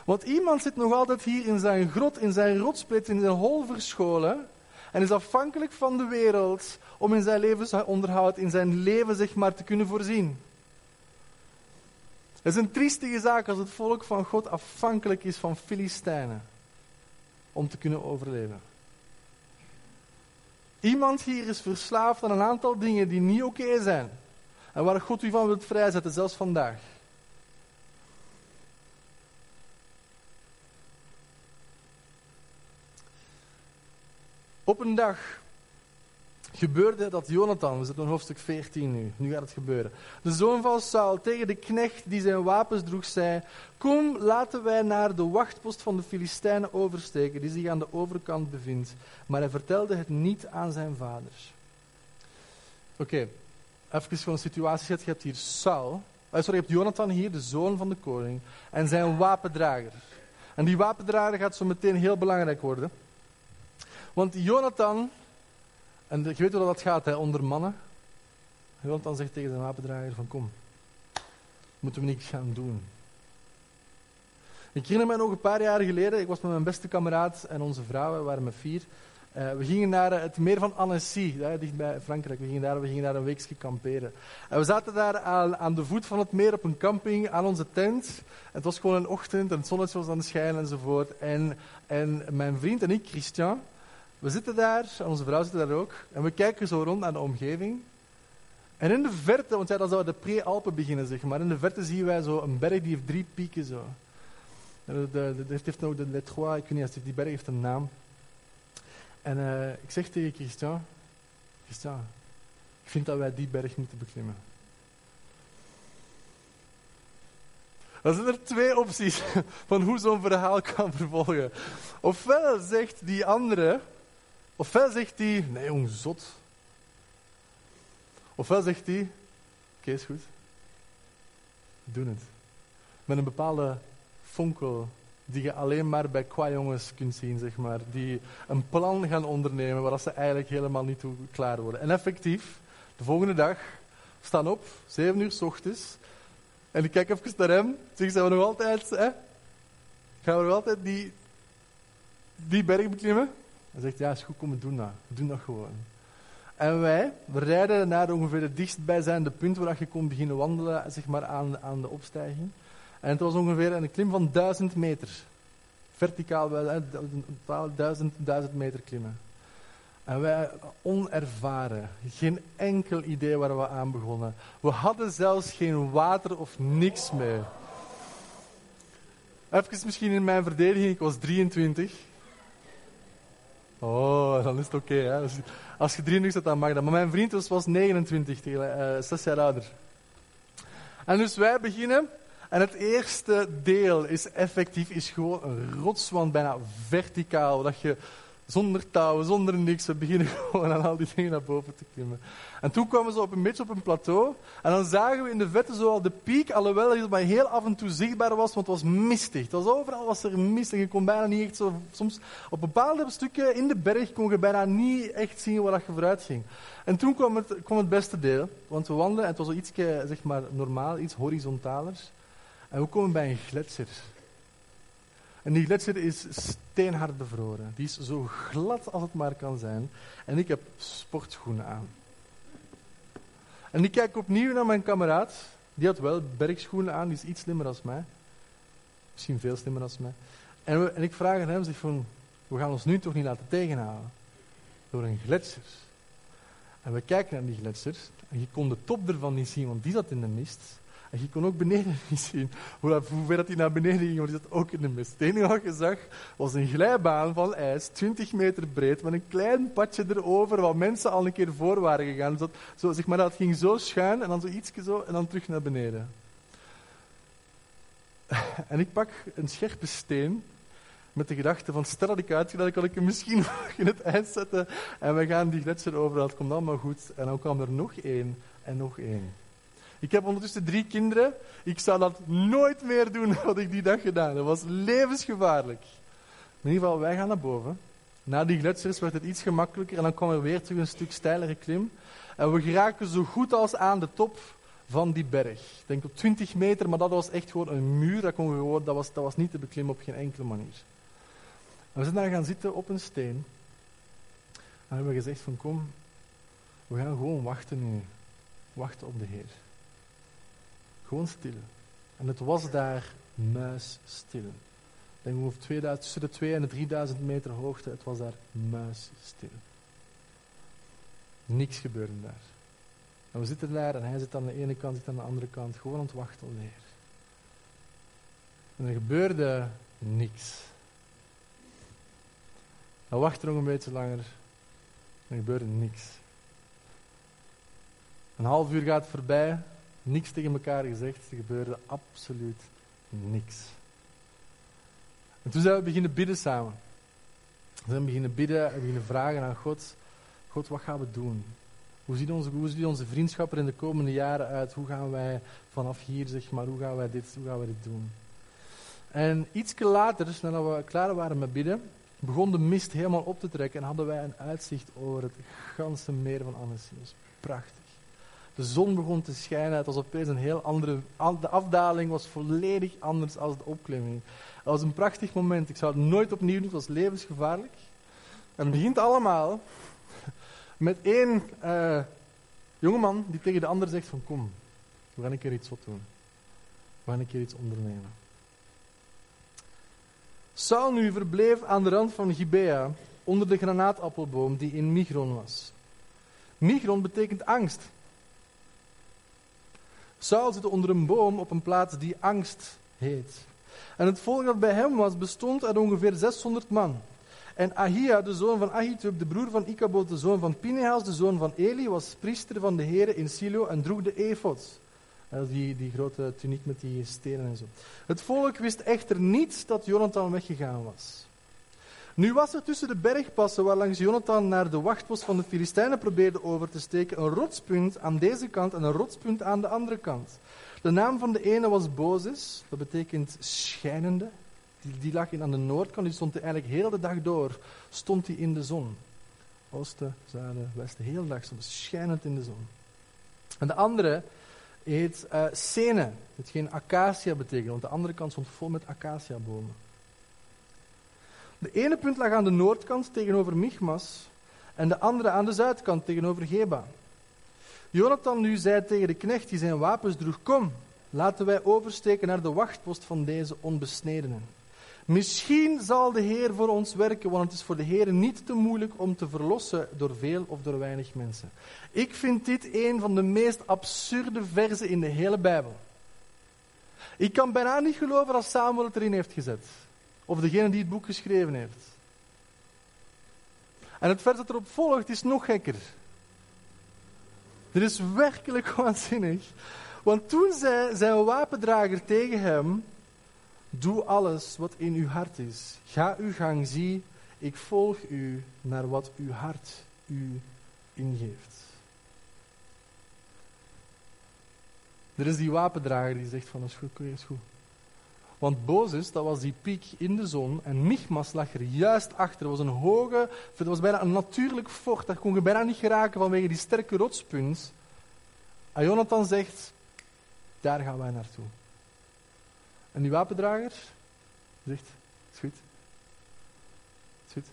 S1: Want iemand zit nog altijd hier in zijn grot, in zijn rotsplit, in zijn hol verscholen. En is afhankelijk van de wereld om in zijn levensonderhoud, in zijn leven zeg maar, te kunnen voorzien. Het is een triestige zaak als het volk van God afhankelijk is van Filistijnen. om te kunnen overleven. Iemand hier is verslaafd aan een aantal dingen die niet oké zijn. En waar God u van wilt vrijzetten, zelfs vandaag. Op een dag gebeurde dat Jonathan, we zitten in hoofdstuk 14 nu, nu gaat het gebeuren. De zoon van Saul tegen de knecht die zijn wapens droeg zei, kom laten wij naar de wachtpost van de Filistijnen oversteken die zich aan de overkant bevindt. Maar hij vertelde het niet aan zijn vaders. Oké, even gewoon een situatie. Je hebt hier Saul, uh, sorry, je hebt Jonathan hier, de zoon van de koning, en zijn wapendrager. En die wapendrager gaat zo meteen heel belangrijk worden. Want Jonathan en je weet hoe dat gaat hè, onder mannen. Jonathan zegt tegen zijn wapendrager van kom, moeten we niks gaan doen. Ik herinner me nog een paar jaar geleden, ik was met mijn beste kameraad en onze vrouwen, we waren met vier. Uh, we gingen naar het meer van Annecy, dicht bij Frankrijk. We gingen, daar, we gingen daar een weekje kamperen. En we zaten daar aan, aan, de voet van het meer op een camping, aan onze tent. het was gewoon een ochtend en het zonnetje was aan het schijnen enzovoort. En, en mijn vriend en ik, Christian, we zitten daar, en onze vrouw zit daar ook, en we kijken zo rond aan de omgeving. En in de verte, want ja, dan zouden de pre-Alpen beginnen, zeg maar. In de verte zien wij zo een berg die heeft drie pieken zo. De, heeft nou de Les Trois, ik weet niet, die berg heeft een naam. En uh, ik zeg tegen Christian, Christian, ik vind dat wij die berg moeten beklimmen. Dan zijn er twee opties van hoe zo'n verhaal kan vervolgen. Ofwel zegt die andere, Ofwel zegt hij, nee jong, zot. Ofwel zegt hij, oké, is goed. Doe het. Met een bepaalde fonkel die je alleen maar bij qua jongens kunt zien, zeg maar. Die een plan gaan ondernemen waar ze eigenlijk helemaal niet toe klaar worden. En effectief, de volgende dag, staan op, zeven uur s ochtends. En ik kijk even naar hem. Zeg, zijn we nog altijd, hè? Gaan we nog altijd die, die berg beklimmen? Hij zegt, ja, is goed, kom, doen dat. We doen dat gewoon. En wij, we rijden naar ongeveer het dichtstbijzijnde punt waar je kon beginnen wandelen zeg maar, aan, aan de opstijging. En het was ongeveer een klim van duizend meter. Verticaal, duizend, duizend meter klimmen. En wij, onervaren, geen enkel idee waar we aan begonnen. We hadden zelfs geen water of niks mee. Even misschien in mijn verdediging, ik was 23. Oh, dan is het oké. als, als je 23 zit, dan mag dat. Maar mijn vriend was, was 29, uh, zes jaar ouder. En dus wij beginnen. En het eerste deel is effectief is gewoon een rotswand, bijna verticaal. Dat je zonder touwen, zonder niks. We beginnen gewoon aan al die dingen naar boven te klimmen. En toen kwamen ze op een beetje op een plateau. En dan zagen we in de vette zo al de piek, alhoewel het maar heel af en toe zichtbaar was, want het was mistig. Het was overal was er mistig. Je kon bijna niet echt zo... Soms op bepaalde stukken in de berg kon je bijna niet echt zien waar je vooruit ging. En toen kwam het, kwam het beste deel. Want we wandelden en het was zo iets zeg maar, normaal, iets horizontaler. En we komen bij een gletsjer. En die gletsjer is steenhard bevroren. Die is zo glad als het maar kan zijn. En ik heb sportschoenen aan. En ik kijk opnieuw naar mijn kameraad. Die had wel bergschoenen aan, die is iets slimmer als mij. Misschien veel slimmer als mij. En, en ik vraag aan hem, zeg van, we gaan ons nu toch niet laten tegenhouden. Door een gletsjer. En we kijken naar die gletsjer. En je kon de top ervan niet zien, want die zat in de mist. Je kon ook beneden niet zien hoe, dat, ver dat hij naar beneden ging, want die zat ook in de mist. Het enige wat je zag was een glijbaan van ijs, 20 meter breed, met een klein padje erover, waar mensen al een keer voor waren gegaan. Dus dat, zo, maar, dat ging zo schuin en dan zo ietsje zo en dan terug naar beneden. En ik pak een scherpe steen met de gedachte van stel dat ik uitga, dan kan ik hem misschien in het ijs zetten en we gaan die gletsjer over, het komt allemaal goed. En dan kwam er nog één en nog één. Ik heb ondertussen drie kinderen. Ik zou dat nooit meer doen wat ik die dag gedaan. Dat was levensgevaarlijk. in ieder geval, wij gaan naar boven. Na die gletsjers werd het iets gemakkelijker en dan kwam er weer terug een stuk steilere klim. En we geraken zo goed als aan de top van die berg. Ik denk op 20 meter, maar dat was echt gewoon een muur. Dat, kon gewoon, dat, was, dat was niet te beklimmen op geen enkele manier. En we zijn daar gaan zitten op een steen. En hebben gezegd van kom, we gaan gewoon wachten nu. Wachten op de Heer. Gewoon stil. En het was daar muisstil. denk over 2000, tussen de 2 en de 3000 meter hoogte. Het was daar muisstil. Niks gebeurde daar. En we zitten daar en hij zit aan de ene kant, ik aan de andere kant, gewoon aan het wachten. En er gebeurde niks. Hij wachtte nog een beetje langer. Er gebeurde niks. Een half uur gaat voorbij, niks tegen elkaar gezegd, er gebeurde absoluut niks. En toen zijn we beginnen bidden samen. We zijn beginnen bidden en beginnen vragen aan God: God, wat gaan we doen? Hoe ziet, onze, hoe ziet onze vriendschap er in de komende jaren uit? Hoe gaan wij vanaf hier, zeg maar, hoe gaan wij dit, hoe gaan wij dit doen? En iets later, nadat we klaar waren met bidden, begon de mist helemaal op te trekken en hadden wij een uitzicht over het ganse meer van Annecy. Dat was prachtig. De zon begon te schijnen, het was opeens een heel andere... De afdaling was volledig anders dan de opklimming. Het was een prachtig moment, ik zou het nooit opnieuw doen, het was levensgevaarlijk. En het begint allemaal met één uh, jongeman die tegen de ander zegt van kom, we gaan een keer iets wat doen. We gaan een keer iets ondernemen. Saul nu verbleef aan de rand van Gibea, onder de granaatappelboom die in Migron was. Migron betekent angst. Saul zit onder een boom op een plaats die angst heet. En het volk dat bij hem was bestond uit ongeveer 600 man. En Ahia, de zoon van Ahitub, de broer van Ikabod, de zoon van Pinehas, de zoon van Eli, was priester van de heren in Silo en droeg de efod. Die, die grote tuniek met die stenen en zo. Het volk wist echter niet dat Jonathan weggegaan was. Nu was er tussen de bergpassen waar langs Jonathan naar de wachtpost van de Filistijnen probeerde over te steken, een rotspunt aan deze kant en een rotspunt aan de andere kant. De naam van de ene was Bozes, dat betekent schijnende. Die, die lag in aan de noordkant, die stond eigenlijk heel de dag door, stond hij in de zon. Oosten, zuiden, westen, heel de dag stond schijnend in de zon. En de andere heet uh, Sene, hetgeen acacia betekent, want de andere kant stond vol met acaciabomen. De ene punt lag aan de noordkant tegenover Michmas en de andere aan de zuidkant tegenover Geba. Jonathan nu zei tegen de knecht die zijn wapens droeg, kom, laten wij oversteken naar de wachtpost van deze onbesnedenen. Misschien zal de Heer voor ons werken, want het is voor de Heer niet te moeilijk om te verlossen door veel of door weinig mensen. Ik vind dit een van de meest absurde verzen in de hele Bijbel. Ik kan bijna niet geloven dat Samuel het erin heeft gezet. Of degene die het boek geschreven heeft. En het vers dat erop volgt is nog gekker. Dit is werkelijk waanzinnig. Want toen zei zijn wapendrager tegen hem: Doe alles wat in uw hart is. Ga uw gang, zie, ik volg u naar wat uw hart u ingeeft. Er is die wapendrager die zegt van, is goed, is goed. Want Bozes, dat was die piek in de zon en Michmas lag er juist achter. Het was een hoge, het was bijna een natuurlijk vocht. Daar kon je bijna niet geraken vanwege die sterke rotspunt. En Jonathan zegt, daar gaan wij naartoe. En die wapendrager zegt, is goed. Is goed.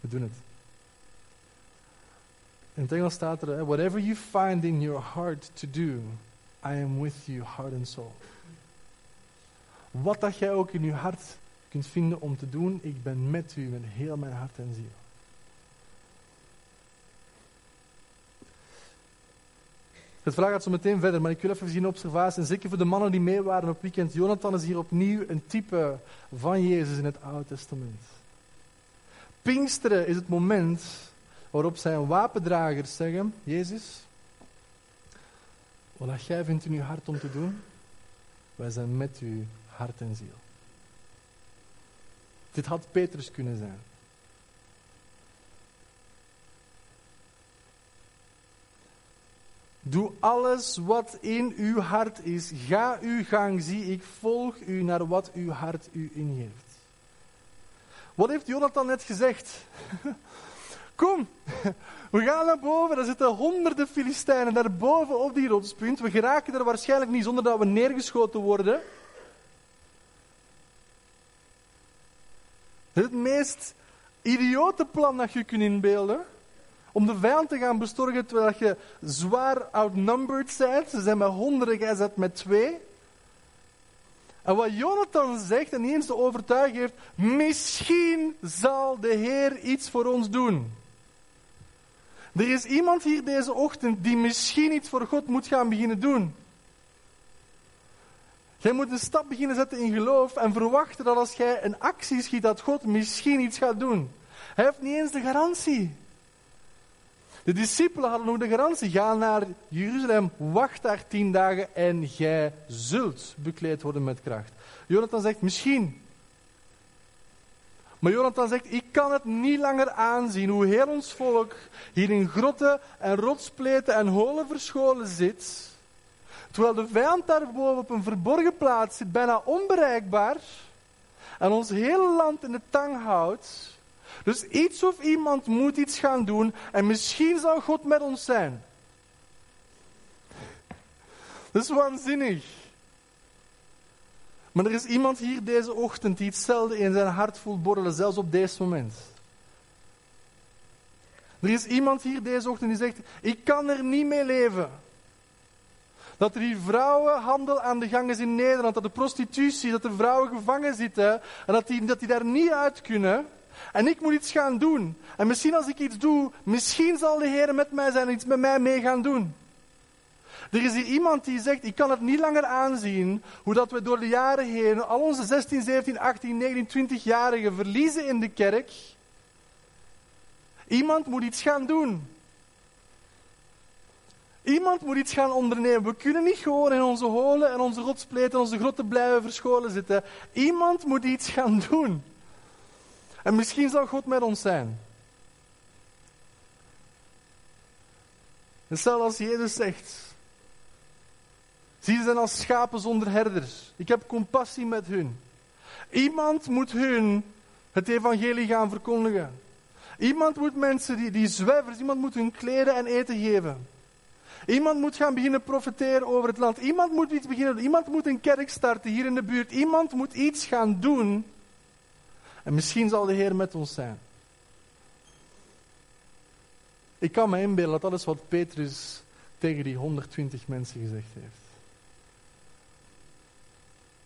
S1: We doen het. In het Engels staat er, whatever you find in your heart to do, I am with you, heart and soul. Wat dat jij ook in je hart kunt vinden om te doen, ik ben met u met heel mijn hart en ziel. Het verhaal gaat zo meteen verder, maar ik wil even zien een observatie. En zeker voor de mannen die mee waren op weekend. Jonathan is hier opnieuw een type van Jezus in het Oude Testament. Pinksteren is het moment waarop zijn wapendragers zeggen: Jezus, wat jij vindt in uw hart om te doen, wij zijn met u hart en ziel. Dit had Petrus kunnen zijn. Doe alles wat in uw hart is. Ga uw gang, zie ik volg u naar wat uw hart u ingeeft. Wat heeft Jonathan net gezegd? Kom, we gaan naar boven. Er zitten honderden Filistijnen daar boven op die rotspunt. We geraken er waarschijnlijk niet zonder dat we neergeschoten worden. Het meest idiote plan dat je kunt inbeelden. Om de vijand te gaan bestorgen terwijl je zwaar outnumbered bent. Ze zijn met honderden, jij zit met twee. En wat Jonathan zegt en eens de overtuiging heeft, misschien zal de Heer iets voor ons doen. Er is iemand hier deze ochtend die misschien iets voor God moet gaan beginnen doen. Jij moet een stap beginnen zetten in geloof en verwachten dat als jij een actie schiet, dat God misschien iets gaat doen. Hij heeft niet eens de garantie. De discipelen hadden nog de garantie. Ga naar Jeruzalem, wacht daar tien dagen en gij zult bekleed worden met kracht. Jonathan zegt misschien. Maar Jonathan zegt, ik kan het niet langer aanzien hoe heel ons volk hier in grotten en rotspleten en holen verscholen zit. Terwijl de vijand daarboven op een verborgen plaats zit, bijna onbereikbaar. En ons hele land in de tang houdt. Dus iets of iemand moet iets gaan doen en misschien zal God met ons zijn. Dat is waanzinnig. Maar er is iemand hier deze ochtend die hetzelfde in zijn hart voelt borrelen, zelfs op deze moment. Er is iemand hier deze ochtend die zegt: Ik kan er niet mee leven. Dat er hier vrouwenhandel aan de gang is in Nederland, dat de prostitutie, dat er vrouwen gevangen zitten en dat die, dat die daar niet uit kunnen. En ik moet iets gaan doen. En misschien als ik iets doe, misschien zal de Heer met mij zijn en iets met mij mee gaan doen. Er is hier iemand die zegt, ik kan het niet langer aanzien hoe dat we door de jaren heen al onze 16, 17, 18, 19, 20-jarigen verliezen in de kerk. Iemand moet iets gaan doen. Iemand moet iets gaan ondernemen. We kunnen niet gewoon in onze holen en onze rotspleten en onze grotten blijven verscholen zitten. Iemand moet iets gaan doen. En misschien zal God met ons zijn. Hetzelfde als Jezus zegt. Zie, ze zijn als schapen zonder herders. Ik heb compassie met hun. Iemand moet hun het evangelie gaan verkondigen. Iemand moet mensen, die, die zwervers, iemand moet hun kleden en eten geven. Iemand moet gaan beginnen profiteren over het land. Iemand moet iets beginnen. Iemand moet een kerk starten hier in de buurt. Iemand moet iets gaan doen en misschien zal de Heer met ons zijn. Ik kan me inbeelden dat dat wat Petrus tegen die 120 mensen gezegd heeft.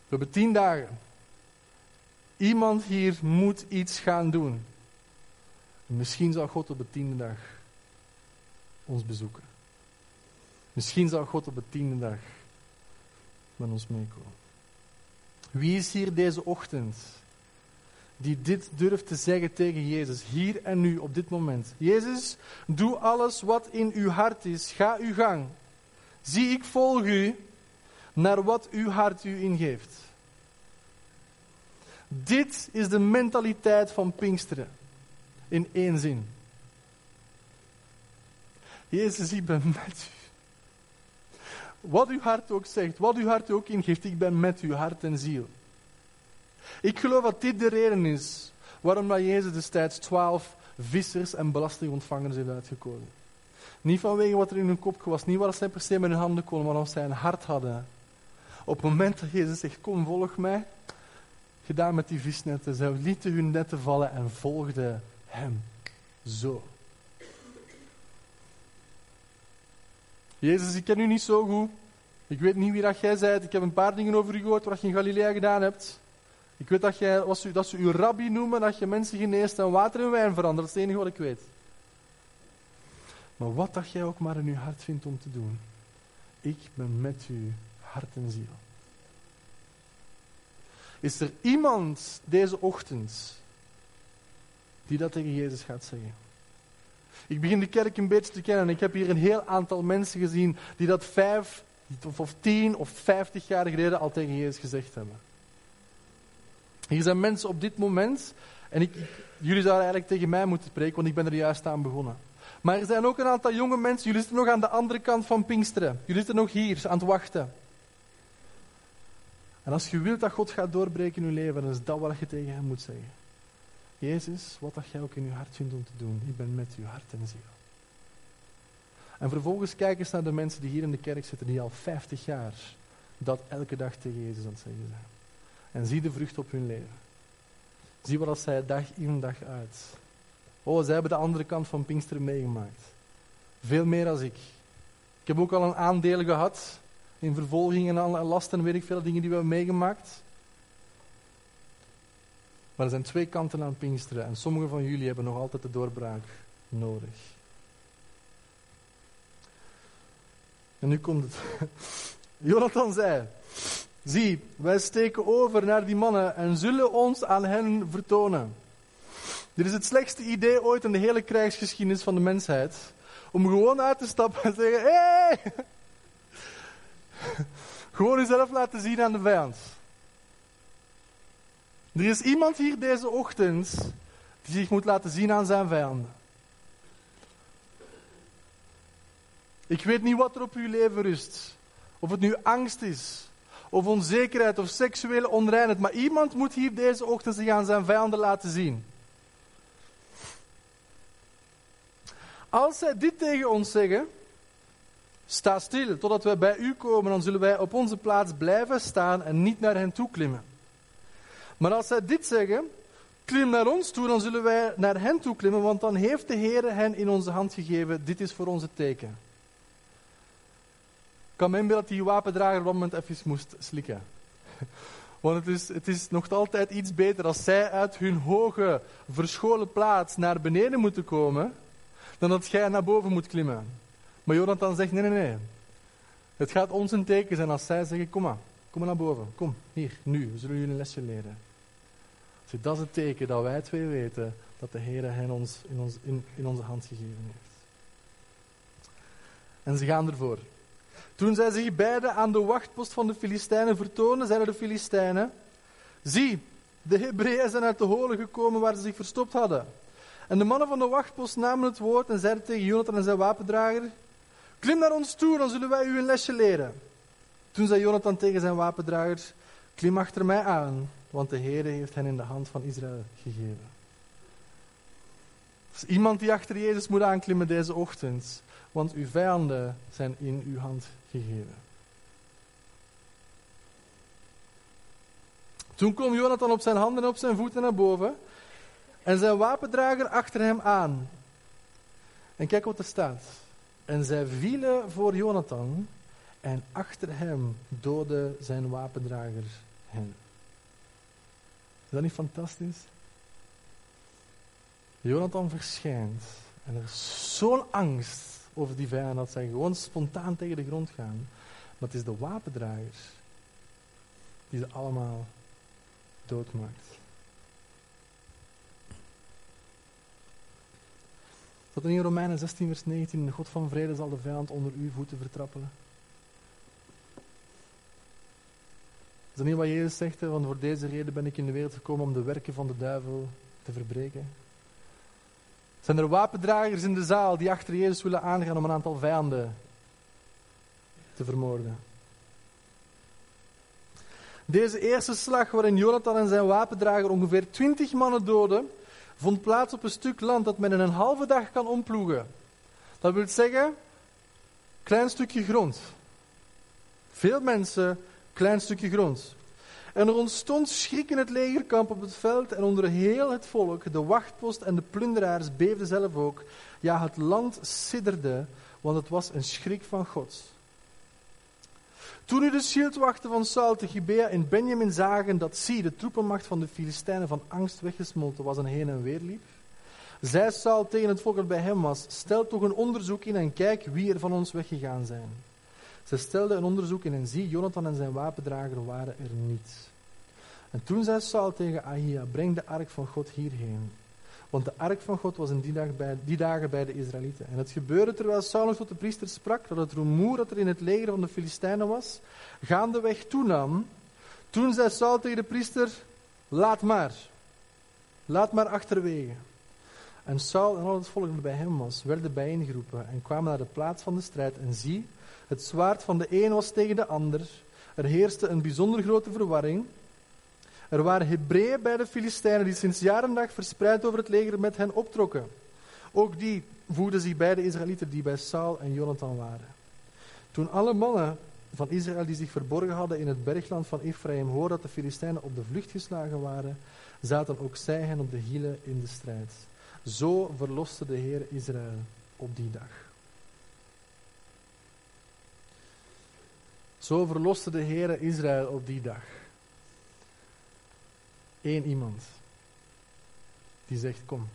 S1: We hebben tien dagen. Iemand hier moet iets gaan doen. En misschien zal God op de tiende dag ons bezoeken. Misschien zal God op de tiende dag met ons meekomen. Wie is hier deze ochtend die dit durft te zeggen tegen Jezus, hier en nu, op dit moment. Jezus, doe alles wat in uw hart is, ga uw gang. Zie, ik volg u naar wat uw hart u ingeeft. Dit is de mentaliteit van Pinksteren. In één zin. Jezus, ik ben met u. Wat uw hart ook zegt, wat uw hart ook ingeeft, ik ben met uw hart en ziel. Ik geloof dat dit de reden is waarom dat Jezus destijds twaalf vissers en belastingontvangers heeft uitgekozen. Niet vanwege wat er in hun kop was, niet wat zij per se met hun handen konden, maar omdat zij een hart hadden. Op het moment dat Jezus zegt, kom volg mij, gedaan met die visnetten, zij lieten hun netten vallen en volgden hem. Zo. Jezus, ik ken u niet zo goed. Ik weet niet wie dat jij bent. Ik heb een paar dingen over u gehoord wat je in Galilea gedaan hebt. Ik weet dat, jij, dat ze u rabbi noemen, dat je mensen geneest en water in wijn verandert. Dat is het enige wat ik weet. Maar wat dat jij ook maar in uw hart vindt om te doen, ik ben met u hart en ziel. Is er iemand deze ochtend die dat tegen Jezus gaat zeggen? Ik begin de kerk een beetje te kennen. Ik heb hier een heel aantal mensen gezien die dat vijf of, tien of vijftig jaar geleden al tegen Jezus gezegd hebben. Hier zijn mensen op dit moment, en ik, jullie zouden eigenlijk tegen mij moeten spreken, want ik ben er juist aan begonnen. Maar er zijn ook een aantal jonge mensen, jullie zitten nog aan de andere kant van Pinksteren. Jullie zitten nog hier aan het wachten. En als je wilt dat God gaat doorbreken in je leven, dan is dat wat je tegen hem moet zeggen. Jezus, wat dat jij ook in je hart vindt om te doen, ik ben met je hart en ziel. En vervolgens kijk eens naar de mensen die hier in de kerk zitten, die al 50 jaar dat elke dag tegen Jezus aan het zeggen. En zie de vrucht op hun leven. Zie wat als zij dag in dag uit. Oh, zij hebben de andere kant van Pinksteren meegemaakt. Veel meer dan ik. Ik heb ook al een aandeel gehad in vervolgingen en lasten en weet ik veel dingen die we hebben meegemaakt. Maar er zijn twee kanten aan Pinksteren en sommige van jullie hebben nog altijd de doorbraak nodig. En nu komt het. Jonathan zei: Zie, wij steken over naar die mannen en zullen ons aan hen vertonen. Dit is het slechtste idee ooit in de hele krijgsgeschiedenis van de mensheid. Om gewoon uit te stappen en te zeggen: Hé! Hey! Gewoon jezelf laten zien aan de vijand. Er is iemand hier deze ochtend die zich moet laten zien aan zijn vijanden. Ik weet niet wat er op uw leven rust. Of het nu angst is, of onzekerheid, of seksuele onreinheid. Maar iemand moet hier deze ochtend zich aan zijn vijanden laten zien. Als zij dit tegen ons zeggen, sta stil totdat wij bij u komen, dan zullen wij op onze plaats blijven staan en niet naar hen toe klimmen. Maar als zij dit zeggen, klim naar ons toe, dan zullen wij naar hen toe klimmen, want dan heeft de Heer hen in onze hand gegeven. Dit is voor onze teken. Ik kan me dat die wapendrager op dat moment even moest slikken. Want het is, het is nog altijd iets beter als zij uit hun hoge, verscholen plaats naar beneden moeten komen, dan dat jij naar boven moet klimmen. Maar Jonathan zegt, nee, nee, nee. Het gaat ons een teken zijn als zij zeggen, kom maar, kom maar naar boven. Kom, hier, nu, we zullen jullie een lesje leren. Dus dat is het teken dat wij twee weten dat de Heer hen ons in, ons, in, in onze hand gegeven heeft. En ze gaan ervoor. Toen zij zich beiden aan de wachtpost van de Filistijnen vertoonden, zeiden de Filistijnen: Zie, de Hebreeën zijn uit de holen gekomen waar ze zich verstopt hadden. En de mannen van de wachtpost namen het woord en zeiden tegen Jonathan en zijn wapendrager: Klim naar ons toe, dan zullen wij u een lesje leren. Toen zei Jonathan tegen zijn wapendragers: Klim achter mij aan, want de Heer heeft hen in de hand van Israël gegeven. Iemand die achter Jezus moet aanklimmen deze ochtend, want uw vijanden zijn in uw hand gegeven. Toen kwam Jonathan op zijn handen en op zijn voeten naar boven en zijn wapendrager achter hem aan. En kijk wat er staat. En zij vielen voor Jonathan en achter hem doodde zijn wapendrager hen. Is dat niet fantastisch? Jonathan verschijnt en er is zo'n angst over die vijand dat zij gewoon spontaan tegen de grond gaan. Maar het is de wapendragers die ze allemaal doodmaakt. Dat in Romeinen 16, vers 19, de God van vrede zal de vijand onder uw voeten vertrappelen. Dat niet wat Jezus zegt? Want voor deze reden ben ik in de wereld gekomen om de werken van de duivel te verbreken. Zijn er wapendragers in de zaal die achter Jezus willen aangaan om een aantal vijanden te vermoorden? Deze eerste slag waarin Jonathan en zijn wapendrager ongeveer twintig mannen doden, vond plaats op een stuk land dat men in een halve dag kan omploegen. Dat wil zeggen, klein stukje grond. Veel mensen, klein stukje grond. En er ontstond schrik in het legerkamp op het veld en onder heel het volk, de wachtpost en de plunderaars beefden zelf ook. Ja, het land sidderde, want het was een schrik van God. Toen nu de schildwachten van Saul te Gibea in Benjamin zagen dat zie, de troepenmacht van de Filistijnen van angst weggesmolten was en heen en weer liep, zei Saul tegen het volk dat bij hem was, stel toch een onderzoek in en kijk wie er van ons weggegaan zijn. Ze stelden een onderzoek in en zie, Jonathan en zijn wapendrager waren er niet. En toen zei Saul tegen Ahia, breng de ark van God hierheen. Want de ark van God was in die, dag bij, die dagen bij de Israëlieten. En het gebeurde terwijl Saul nog tot de priester sprak, dat het rumoer dat er in het leger van de Filistijnen was, gaandeweg toenam. Toen zei Saul tegen de priester, laat maar. Laat maar achterwege. En Saul en al het dat bij hem was, werden bijeengeroepen en kwamen naar de plaats van de strijd. En zie, het zwaard van de een was tegen de ander. Er heerste een bijzonder grote verwarring. Er waren Hebreeën bij de Filistijnen die sinds jaren en dag verspreid over het leger met hen optrokken. Ook die voegden zich bij de Israëlieten die bij Saul en Jonathan waren. Toen alle mannen van Israël die zich verborgen hadden in het bergland van Ephraim hoorden dat de Filistijnen op de vlucht geslagen waren, zaten ook zij hen op de hielen in de strijd. Zo verloste de Heer Israël op die dag. Zo verloste de Heer Israël op die dag. Eén iemand. die zegt: Kom,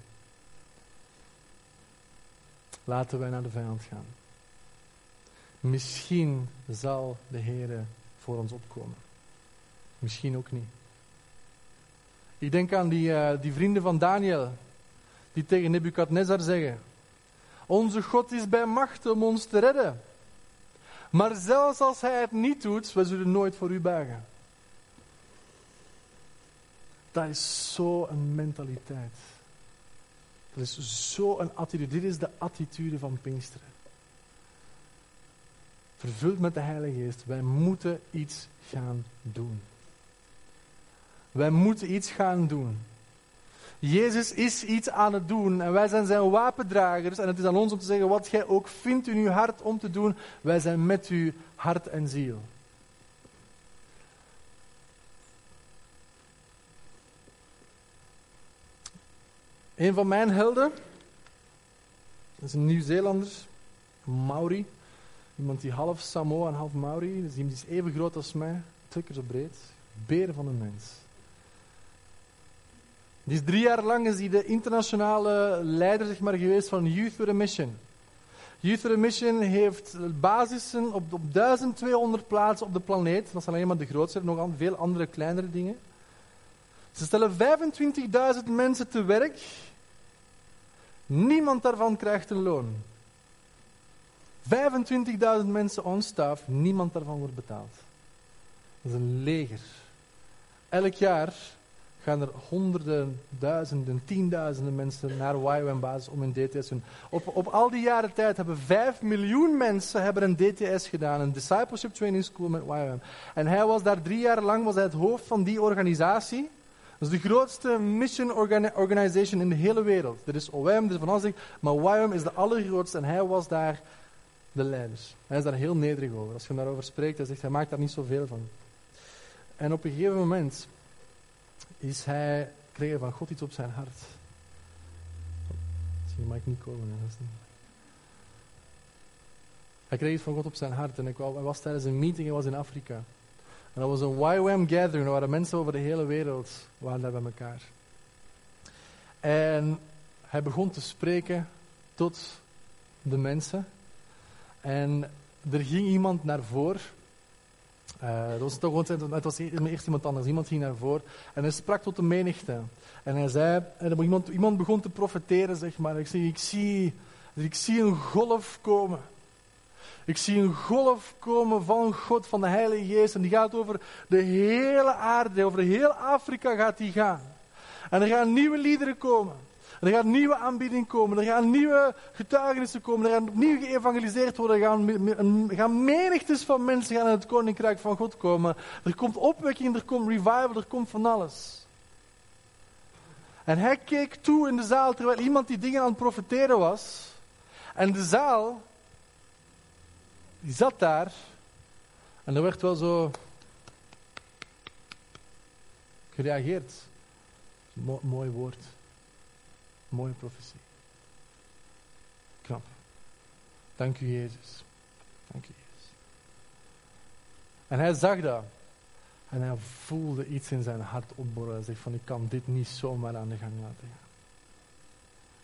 S1: laten wij naar de vijand gaan. Misschien zal de Heer voor ons opkomen. Misschien ook niet. Ik denk aan die, uh, die vrienden van Daniel, die tegen Nebukadnezar zeggen: Onze God is bij macht om ons te redden. Maar zelfs als hij het niet doet, we zullen nooit voor u buigen. Dat is zo'n mentaliteit. Dat is zo'n attitude. Dit is de attitude van Pinksteren. Vervuld met de Heilige Geest. Wij moeten iets gaan doen. Wij moeten iets gaan doen. Jezus is iets aan het doen en wij zijn zijn wapendragers. En het is aan ons om te zeggen, wat jij ook vindt in uw hart om te doen, wij zijn met u hart en ziel. Een van mijn helden, is een Nieuw-Zeelander, Maori. Iemand die half Samoa en half Maori, dus die is even groot als mij, twee keer zo breed. Beren van een mens. Die is drie jaar lang is die de internationale leider zeg maar, geweest van Youth with a Mission. Youth with a Mission heeft basissen op, op 1200 plaatsen op de planeet. Dat zijn alleen maar de grootste, nog veel andere kleinere dingen. Ze stellen 25.000 mensen te werk. Niemand daarvan krijgt een loon. 25.000 mensen on niemand daarvan wordt betaald. Dat is een leger. Elk jaar gaan er honderden, duizenden, tienduizenden mensen naar YWAM-basis om een DTS te doen. Op, op al die jaren tijd hebben vijf miljoen mensen hebben een DTS gedaan, een Discipleship Training School met YWAM. En hij was daar drie jaar lang was hij het hoofd van die organisatie. Dat is de grootste mission organization in de hele wereld. Er is OM, er is van alles, maar YWAM is de allergrootste en hij was daar de leider. Hij is daar heel nederig over. Als je hem daarover spreekt, hij zegt hij maakt daar niet zoveel van. En op een gegeven moment is hij, kreeg van God iets op zijn hart. Misschien mag ik niet komen. Dat is niet... Hij kreeg iets van God op zijn hart en ik, hij was tijdens een meeting, was in Afrika. En dat was een YWAM gathering, er waren mensen over de hele wereld waren bij elkaar. En hij begon te spreken tot de mensen. En er ging iemand naar voren dat was toch het was eerst iemand anders. Iemand ging naar voren en hij sprak tot de menigte. En hij zei, en iemand, iemand begon te profeteren, zeg maar. Ik, zeg, ik, zie, ik zie een golf komen. Ik zie een golf komen van God, van de Heilige Geest. En die gaat over de hele aarde, over heel Afrika gaat die gaan. En er gaan nieuwe liederen komen. Er gaat nieuwe aanbieding komen. Er gaan nieuwe getuigenissen komen. Er gaat opnieuw geëvangeliseerd worden. Er gaan, gaan menigtes van mensen gaan in het koninkrijk van God komen. Er komt opwekking, er komt revival, er komt van alles. En hij keek toe in de zaal terwijl iemand die dingen aan het profeteren was. En de zaal, die zat daar. En er werd wel zo gereageerd. mooi woord. Mooie profetie. Knap. Dank u, Jezus. Dank u, Jezus. En hij zag dat. En hij voelde iets in zijn hart opborrelen. Hij zegt van, ik kan dit niet zomaar aan de gang laten gaan.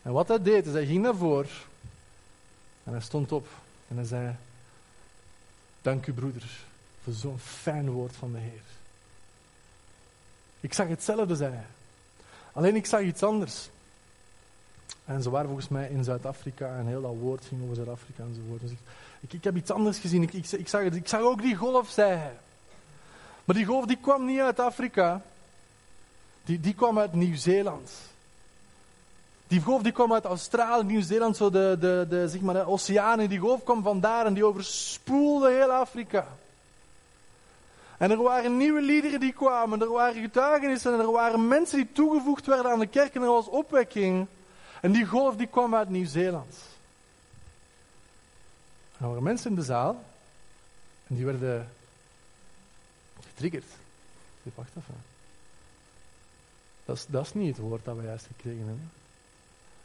S1: En wat hij deed, is hij ging naar voren. En hij stond op. En hij zei, dank u broeders, voor zo'n fijn woord van de Heer. Ik zag hetzelfde, zei hij. Alleen ik zag iets anders. En ze waren volgens mij in Zuid-Afrika en heel dat woord ging over Zuid-Afrika enzovoort. Dus ik, ik, heb iets anders gezien. Ik, ik, ik, zag ik zag ook die golf, zei hij. Maar die golf die kwam niet uit Afrika. Die, die kwam uit Nieuw-Zeeland. Die golf die kwam uit Australië, Nieuw-Zeeland, zo de, de, de, zeg maar, de oceanen. Die golf kwam vandaar en die overspoelde heel Afrika. En er waren nieuwe liederen die kwamen, er waren getuigenissen en er waren mensen die toegevoegd werden aan de kerk en er was opwekking. En die golf die kwam uit Nieuw-Zeeland. Er waren mensen in de zaal en die werden getriggerd. Ik wacht even. Dat is, dat is niet het woord dat we juist gekregen hebben.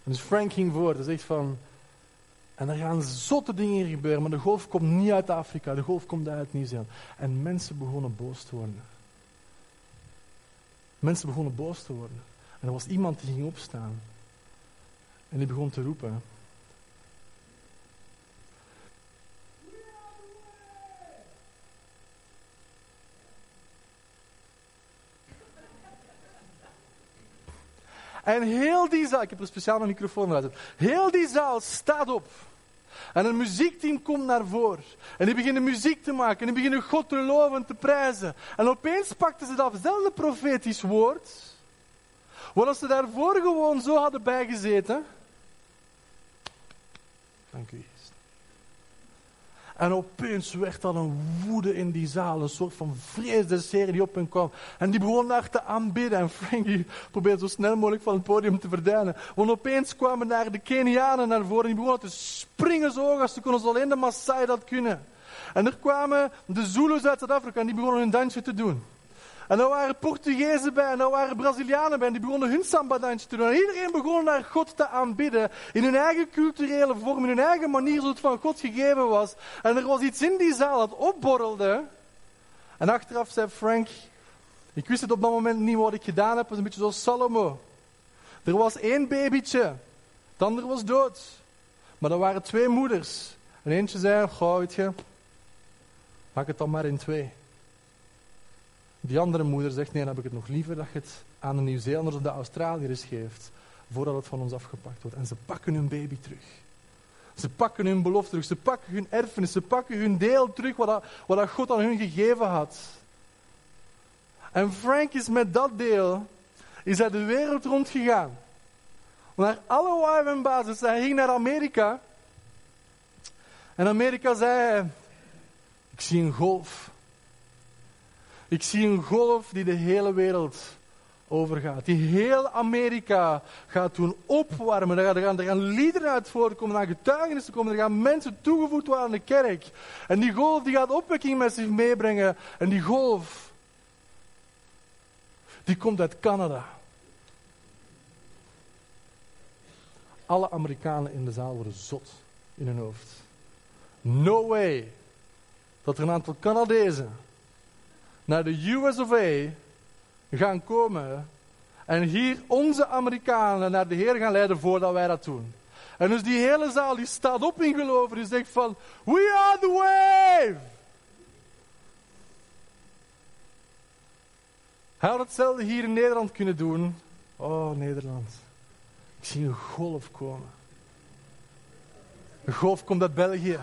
S1: En dus Frank ging voor, dat zegt van... En er gaan zotte dingen gebeuren, maar de golf komt niet uit Afrika, de golf komt uit Nieuw-Zeeland. En mensen begonnen boos te worden. Mensen begonnen boos te worden. En er was iemand die ging opstaan. En die begon te roepen. En heel die zaal, ik heb er speciaal een microfoon uit. Heel die zaal staat op. En een muziekteam komt naar voren. En die beginnen muziek te maken. En die beginnen God te loven en te prijzen. En opeens pakten ze datzelfde profetisch woord. Wat ze daarvoor gewoon zo hadden bijgezeten. Dank u. En opeens werd dan een woede in die zaal, een soort van vrees die op hen kwam. En die begon daar te aanbidden. En Frankie probeerde zo snel mogelijk van het podium te verdwijnen. Want opeens kwamen daar de Kenianen naar voren en die begonnen te springen zo hoog als ze konden, alleen de Maasai dat kunnen. En er kwamen de Zulus uit Zuid-Afrika en die begonnen hun dansje te doen. En er waren Portugezen bij, en er waren Brazilianen bij, en die begonnen hun samba-dansje te doen. En iedereen begon naar God te aanbidden, in hun eigen culturele vorm, in hun eigen manier, zoals het van God gegeven was. En er was iets in die zaal dat opborrelde. En achteraf zei Frank, ik wist het op dat moment niet wat ik gedaan heb, het was een beetje zoals Salomo. Er was één babytje, het andere was dood. Maar er waren twee moeders. En eentje zei, goh, weet maak het dan maar in twee. Die andere moeder zegt, nee, dan heb ik het nog liever dat je het aan de Nieuw-Zeelanders of de Australiërs geeft, voordat het van ons afgepakt wordt. En ze pakken hun baby terug. Ze pakken hun belofte terug, ze pakken hun erfenis, ze pakken hun deel terug wat, dat, wat dat God aan hun gegeven had. En Frank is met dat deel, is hij de wereld rondgegaan. Naar alle basis. Hij ging naar Amerika. En Amerika zei, ik zie een golf. Ik zie een golf die de hele wereld overgaat. Die heel Amerika gaat doen opwarmen. Er gaan, er gaan liederen uit voorkomen, er gaan getuigenissen komen, er gaan mensen toegevoegd worden aan de kerk. En die golf die gaat opwekking met zich meebrengen. En die golf, die komt uit Canada. Alle Amerikanen in de zaal worden zot in hun hoofd. No way dat er een aantal Canadezen naar de US of A gaan komen en hier onze Amerikanen naar de Heer gaan leiden voordat wij dat doen. En dus die hele zaal die staat op in geloof en zegt van, we are the wave! Hij had hetzelfde hier in Nederland kunnen doen. Oh, Nederland. Ik zie een golf komen. Een golf komt uit België.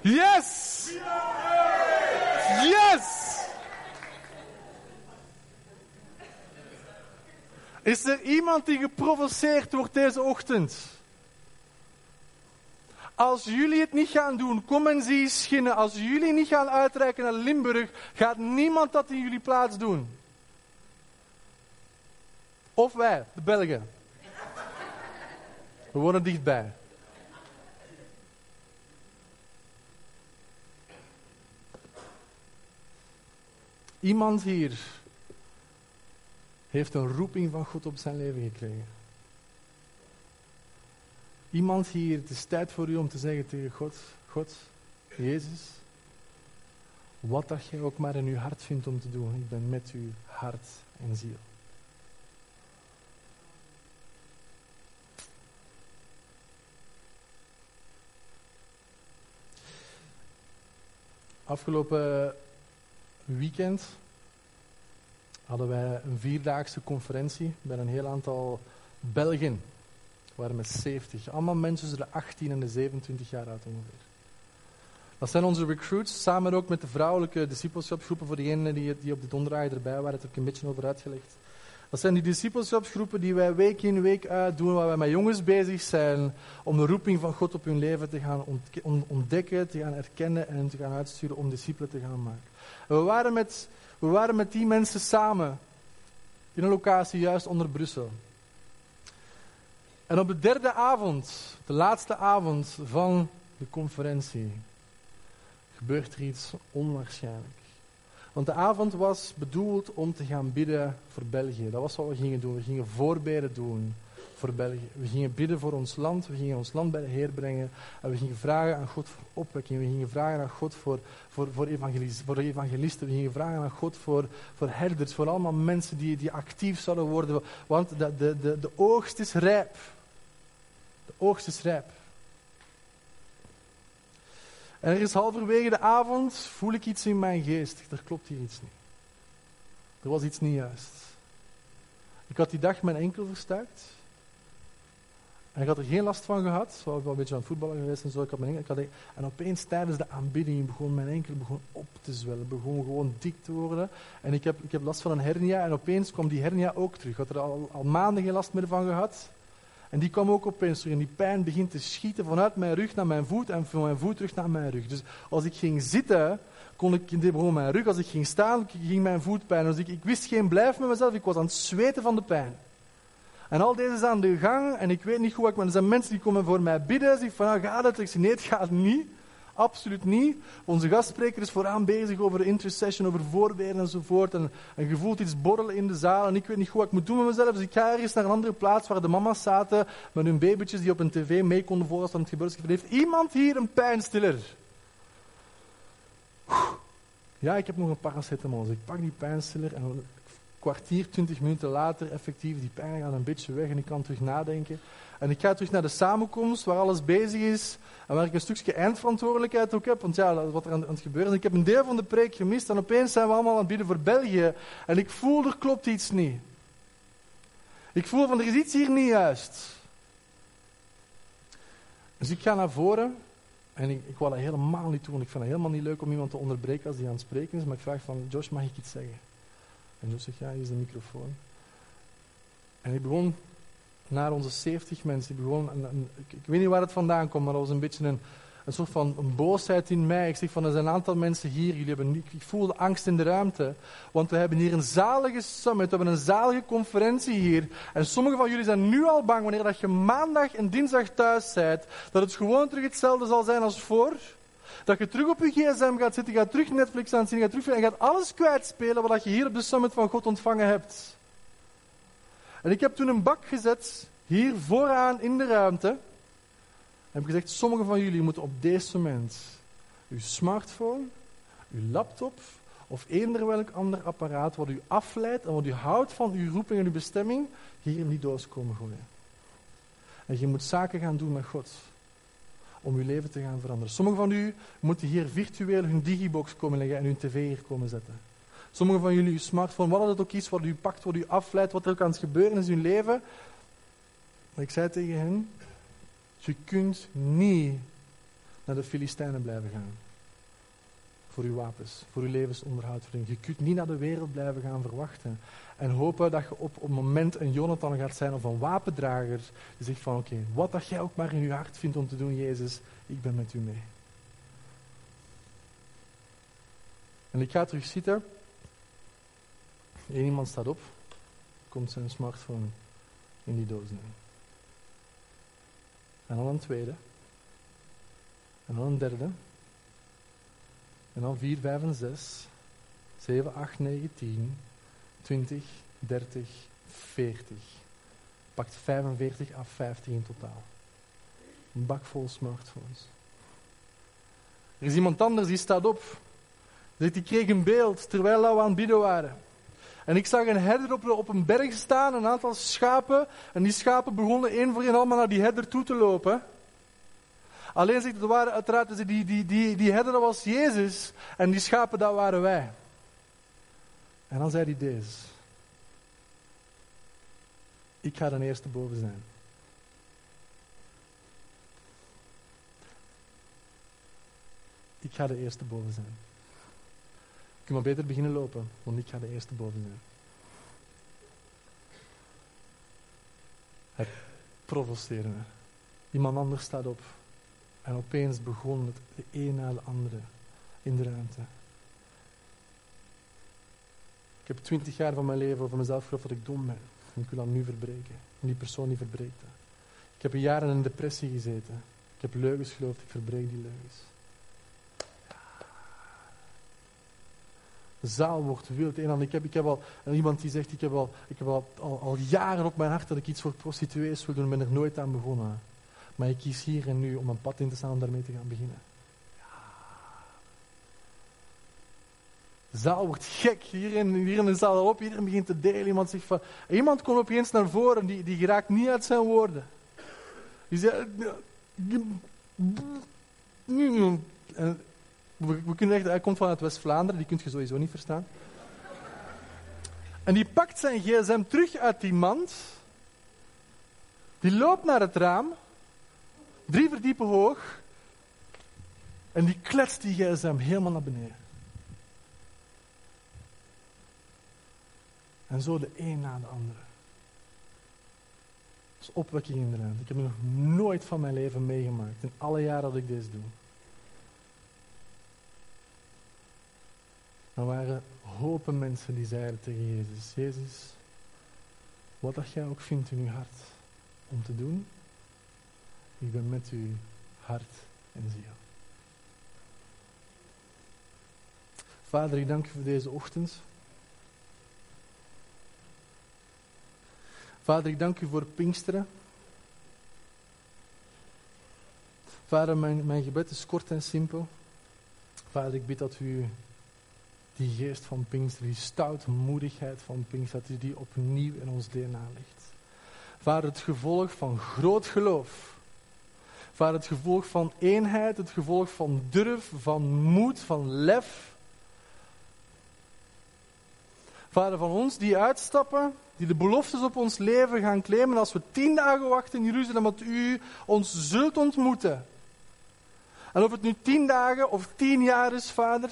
S1: Yes! Yes! Is er iemand die geprovoceerd wordt deze ochtend? Als jullie het niet gaan doen, kom en zie schinnen. Als jullie niet gaan uitreiken naar Limburg, gaat niemand dat in jullie plaats doen. Of wij, de Belgen. We wonen dichtbij. Iemand hier heeft een roeping van God op zijn leven gekregen. Iemand hier, het is tijd voor u om te zeggen tegen God, God, Jezus, wat dat jij ook maar in uw hart vindt om te doen, ik ben met uw hart en ziel. Afgelopen weekend hadden wij een vierdaagse conferentie met een heel aantal Belgen. We waren met 70. Allemaal mensen tussen de 18 en de 27 jaar oud ongeveer. Dat zijn onze recruits, samen ook met de vrouwelijke discipleshipgroepen. Voor diegenen die, die op de donderdag erbij waren, heb ik een beetje over uitgelegd. Dat zijn die discipleshipgroepen die wij week in week uit doen, waar wij met jongens bezig zijn om de roeping van God op hun leven te gaan ontdekken, te gaan erkennen en te gaan uitsturen om discipelen te gaan maken. We waren met, we waren met die mensen samen in een locatie juist onder Brussel. En op de derde avond, de laatste avond van de conferentie, gebeurt er iets onwaarschijnlijk. Want de avond was bedoeld om te gaan bidden voor België. Dat was wat we gingen doen. We gingen voorbeden doen voor België. We gingen bidden voor ons land. We gingen ons land bij de Heer brengen. En we gingen vragen aan God voor opwekking. We gingen vragen aan God voor, voor, voor, evangelisten, voor evangelisten. We gingen vragen aan God voor, voor herders. Voor allemaal mensen die, die actief zouden worden. Want de, de, de, de oogst is rijp. De oogst is rijp. En er is halverwege de avond, voel ik iets in mijn geest. Er klopt hier iets niet. Er was iets niet juist. Ik had die dag mijn enkel verstuikt. En ik had er geen last van gehad. Ik was wel een beetje aan het voetballen geweest en zo. Ik had mijn enkel, ik had, en opeens tijdens de aanbidding begon mijn enkel begon op te zwellen. Begon gewoon dik te worden. En ik heb, ik heb last van een hernia. En opeens kwam die hernia ook terug. Ik had er al, al maanden geen last meer van gehad. En die kwam ook opeens terug. En die pijn begint te schieten vanuit mijn rug naar mijn voet en van mijn voet terug naar mijn rug. Dus als ik ging zitten, kon ik, begon mijn rug. Als ik ging staan, ging mijn voet pijn. Dus ik, ik wist geen blijf met mezelf. Ik was aan het zweten van de pijn. En al deze is aan de gang en ik weet niet hoe ik, maar er zijn mensen die komen voor mij bidden. Zeggen van, nou, gaat het? Ik zeg, nee, het gaat niet. Absoluut niet. Onze gastspreker is vooraan bezig over intercession, over voorbeden enzovoort. En, en je voelt iets borrelen in de zaal en ik weet niet hoe ik moet doen met mezelf. Dus ik ga ergens naar een andere plaats waar de mama's zaten met hun babytjes die op een tv mee konden volgen als het gebeurd is. Heeft iemand hier een pijnstiller? Ja, ik heb nog een paracetamol. Dus ik pak die pijnstiller en kwartier, twintig minuten later, effectief, die pijn gaat een beetje weg en ik kan terug nadenken. En ik ga terug naar de samenkomst waar alles bezig is en waar ik een stukje eindverantwoordelijkheid ook heb. Want ja, wat er aan, het gebeuren is. Ik heb een deel van de preek gemist en opeens zijn we allemaal aan het bieden voor België. En ik voel, er klopt iets niet. Ik voel van, er is iets hier niet juist. Dus ik ga naar voren en ik, ik wou dat helemaal niet doen. Ik vind het helemaal niet leuk om iemand te onderbreken als die aan het spreken is. Maar ik vraag van, Josh, mag ik iets zeggen? En Josh zegt, ja, hier is de microfoon. En ik begon naar onze 70 mensen. Ik, begon, ik, ik, weet niet waar het vandaan komt, maar er was een beetje een, een soort van een boosheid in mij. Ik zeg van, er zijn een aantal mensen hier, jullie hebben, ik, ik voel de angst in de ruimte. Want we hebben hier een zalige summit, we hebben een zalige conferentie hier. En sommigen van jullie zijn nu al bang, wanneer dat je maandag en dinsdag thuis bent, dat het gewoon terug hetzelfde zal zijn als voor. Dat je terug op je gsm gaat zitten, gaat terug Netflix aan zien, gaat terug en gaat alles kwijtspelen wat je hier op de summit van God ontvangen hebt. En ik heb toen een bak gezet, hier vooraan in de ruimte. En heb gezegd, sommigen van jullie moeten op deze moment uw smartphone, uw laptop of eender welk ander apparaat wat u afleidt en wat u houdt van uw roeping en uw bestemming, hier in die doos komen gooien. En je moet zaken gaan doen met God. Om uw leven te gaan veranderen. Sommigen van u moeten hier virtueel hun digibox komen leggen en hun tv hier komen zetten. Sommigen van jullie, uw smartphone, wat het ook is, wat u pakt, wat u afleidt, wat er ook aan het gebeuren is in uw leven. Maar ik zei tegen hen, je kunt niet naar de Filistijnen blijven gaan. Voor uw wapens, voor uw levensonderhoud. Je kunt niet naar de wereld blijven gaan verwachten. En hopen dat je op een moment een Jonathan gaat zijn of een wapendrager. Die zegt van oké, wat dat jij ook maar in je hart vindt om te doen, Jezus, ik ben met u mee. En ik ga terug zitten. Eén iemand staat op, komt zijn smartphone in die doos nemen. En dan een tweede. En dan een derde. En dan 4, 5 en 6. 7, 8, 9, 10. 20, 30, 40. Pakt 45 à 50 in totaal. Een bak vol smartphones. Er is iemand anders die staat op. Zegt, ik kreeg een beeld terwijl we aan het bidden waren. En ik zag een herder op, op een berg staan, een aantal schapen. En die schapen begonnen één voor één allemaal naar die herder toe te lopen. Alleen zegt het waren uiteraard, die, die, die, die herder dat was Jezus. En die schapen, dat waren wij. En dan zei hij deze. Ik ga de eerste boven zijn. Ik ga de eerste boven zijn kun maar beter beginnen lopen, want ik ga de eerste boven zijn. Het provoceerde me. Iemand anders staat op. En opeens begon het de een na de andere in de ruimte. Ik heb twintig jaar van mijn leven over mezelf geloofd dat ik dom ben. En ik wil dat nu verbreken. En die persoon die verbreekt dat. Ik heb jaar in een depressie gezeten. Ik heb leugens geloofd, ik verbreek die leugens. Zaal wordt wild. Ik heb, ik heb al iemand die zegt: Ik heb, al, ik heb al, al, al jaren op mijn hart dat ik iets voor prostituees wil doen. Ben er nooit aan begonnen. Maar ik kies hier en nu om een pad in te staan om daarmee te gaan beginnen. De zaal wordt gek. Hier in, hier in de zaal op, iedereen begint te delen. Iemand, zegt van, iemand komt opeens naar voren, die, die geraakt niet uit zijn woorden. Die zegt... We, we kunnen echt, hij komt vanuit West-Vlaanderen, die kun je sowieso niet verstaan. En die pakt zijn gsm terug uit die mand. Die loopt naar het raam. Drie verdiepen hoog. En die kletst die gsm helemaal naar beneden. En zo de een na de andere. Dat is opwekking in de ruimte. Ik heb het nog nooit van mijn leven meegemaakt. In alle jaren dat ik dit doe. Er waren hopen mensen die zeiden tegen Jezus: Jezus, wat dat jij ook vindt in uw hart om te doen, ik ben met uw hart en ziel. Vader, ik dank u voor deze ochtend. Vader, ik dank u voor Pinksteren. Vader, mijn, mijn gebed is kort en simpel. Vader, ik bid dat u die geest van Pinkster, die stoutmoedigheid van Pinkster, dat u die opnieuw in ons DNA legt. Vader, het gevolg van groot geloof. Vader, het gevolg van eenheid, het gevolg van durf, van moed, van lef. Vader, van ons die uitstappen die de beloftes op ons leven gaan claimen als we tien dagen wachten in Jeruzalem, dat u ons zult ontmoeten. En of het nu tien dagen of tien jaar is, vader.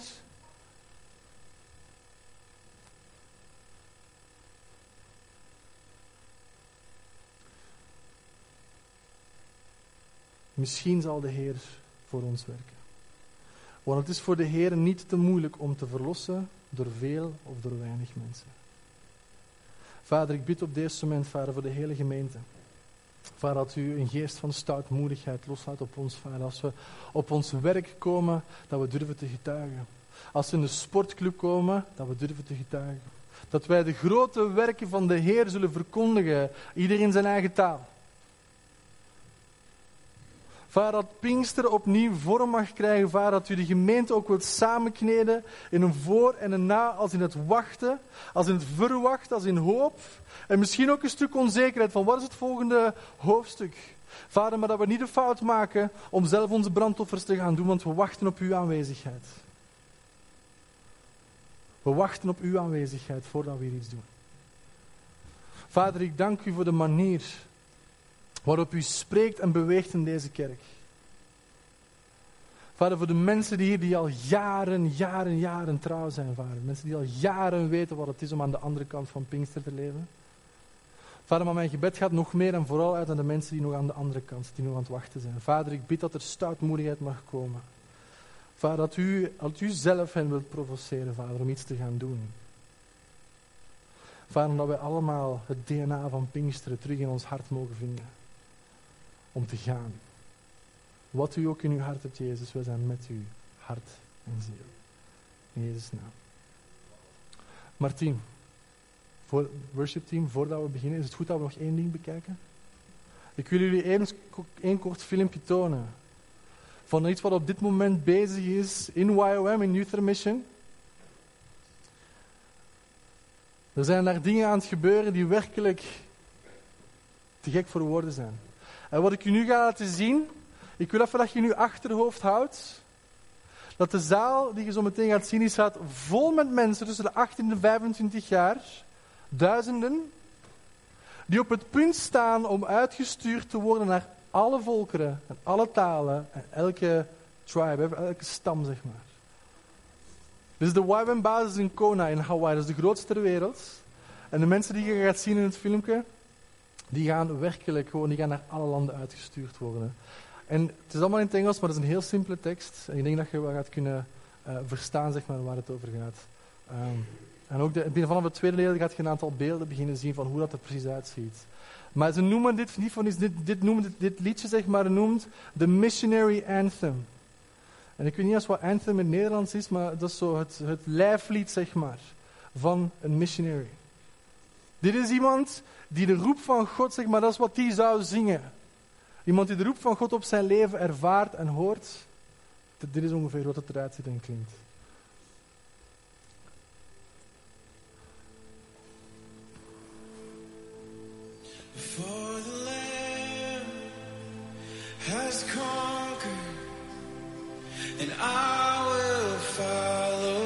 S1: Misschien zal de Heer voor ons werken. Want het is voor de Heer niet te moeilijk om te verlossen door veel of door weinig mensen. Vader, ik bid op deze moment, Vader, voor de hele gemeente. Vader, dat u een geest van stoutmoedigheid loslaat op ons, Vader. Als we op ons werk komen, dat we durven te getuigen. Als we in de sportclub komen, dat we durven te getuigen. Dat wij de grote werken van de Heer zullen verkondigen, ieder in zijn eigen taal. Vader, dat Pinkster opnieuw vorm mag krijgen. Vader, dat u de gemeente ook wilt samenkneden in een voor en een na, als in het wachten, als in het verwachten, als in hoop. En misschien ook een stuk onzekerheid van wat is het volgende hoofdstuk. Vader, maar dat we niet de fout maken om zelf onze brandoffers te gaan doen, want we wachten op uw aanwezigheid. We wachten op uw aanwezigheid voordat we hier iets doen. Vader, ik dank u voor de manier waarop u spreekt en beweegt in deze kerk. Vader, voor de mensen die hier die al jaren, jaren, jaren trouw zijn, vader. Mensen die al jaren weten wat het is om aan de andere kant van Pinkster te leven. Vader, maar mijn gebed gaat nog meer en vooral uit aan de mensen die nog aan de andere kant, die nog aan het wachten zijn. Vader, ik bid dat er stoutmoedigheid mag komen. Vader, dat u, dat u zelf hen wilt provoceren, vader, om iets te gaan doen. Vader, dat wij allemaal het DNA van Pinksteren terug in ons hart mogen vinden om te gaan. Wat u ook in uw hart hebt, Jezus, wij zijn met u, hart en ziel. In Jezus' naam. Martien, voor worship team, voordat we beginnen, is het goed dat we nog één ding bekijken? Ik wil jullie één, één kort filmpje tonen van iets wat op dit moment bezig is in YOM, in Youth Mission. Er zijn daar dingen aan het gebeuren die werkelijk te gek voor woorden zijn. En wat ik je nu ga laten zien, ik wil even dat je je achterhoofd houdt, dat de zaal die je zo meteen gaat zien, die staat vol met mensen tussen de 18 en 25 jaar, duizenden, die op het punt staan om uitgestuurd te worden naar alle volkeren en alle talen en elke tribe, elke stam, zeg maar. Dit is de YWAM basis in Kona in Hawaii, dat is de grootste ter wereld. En de mensen die je gaat zien in het filmpje, die gaan werkelijk gewoon, die gaan naar alle landen uitgestuurd worden. En het is allemaal in het Engels, maar het is een heel simpele tekst. En ik denk dat je wel gaat kunnen eh, verstaan zeg maar, waar het over gaat. Ehm, en ook de, vanaf het tweede leer gaat je een aantal beelden beginnen zien van hoe dat er precies uitziet. Maar ze noemen dit, niet van dit, dit, dit, liedje zeg maar, noemt de Missionary Anthem. En ik weet niet eens wat anthem in het Nederlands is, maar dat is zo het, het lijflied zeg maar, van een missionary. Dit is iemand die de roep van God, zeg maar, dat is wat die zou zingen. Iemand die de roep van God op zijn leven ervaart en hoort. Dit is ongeveer wat het eruit ziet en klinkt.
S2: For the Lamb has conquered, and I will follow.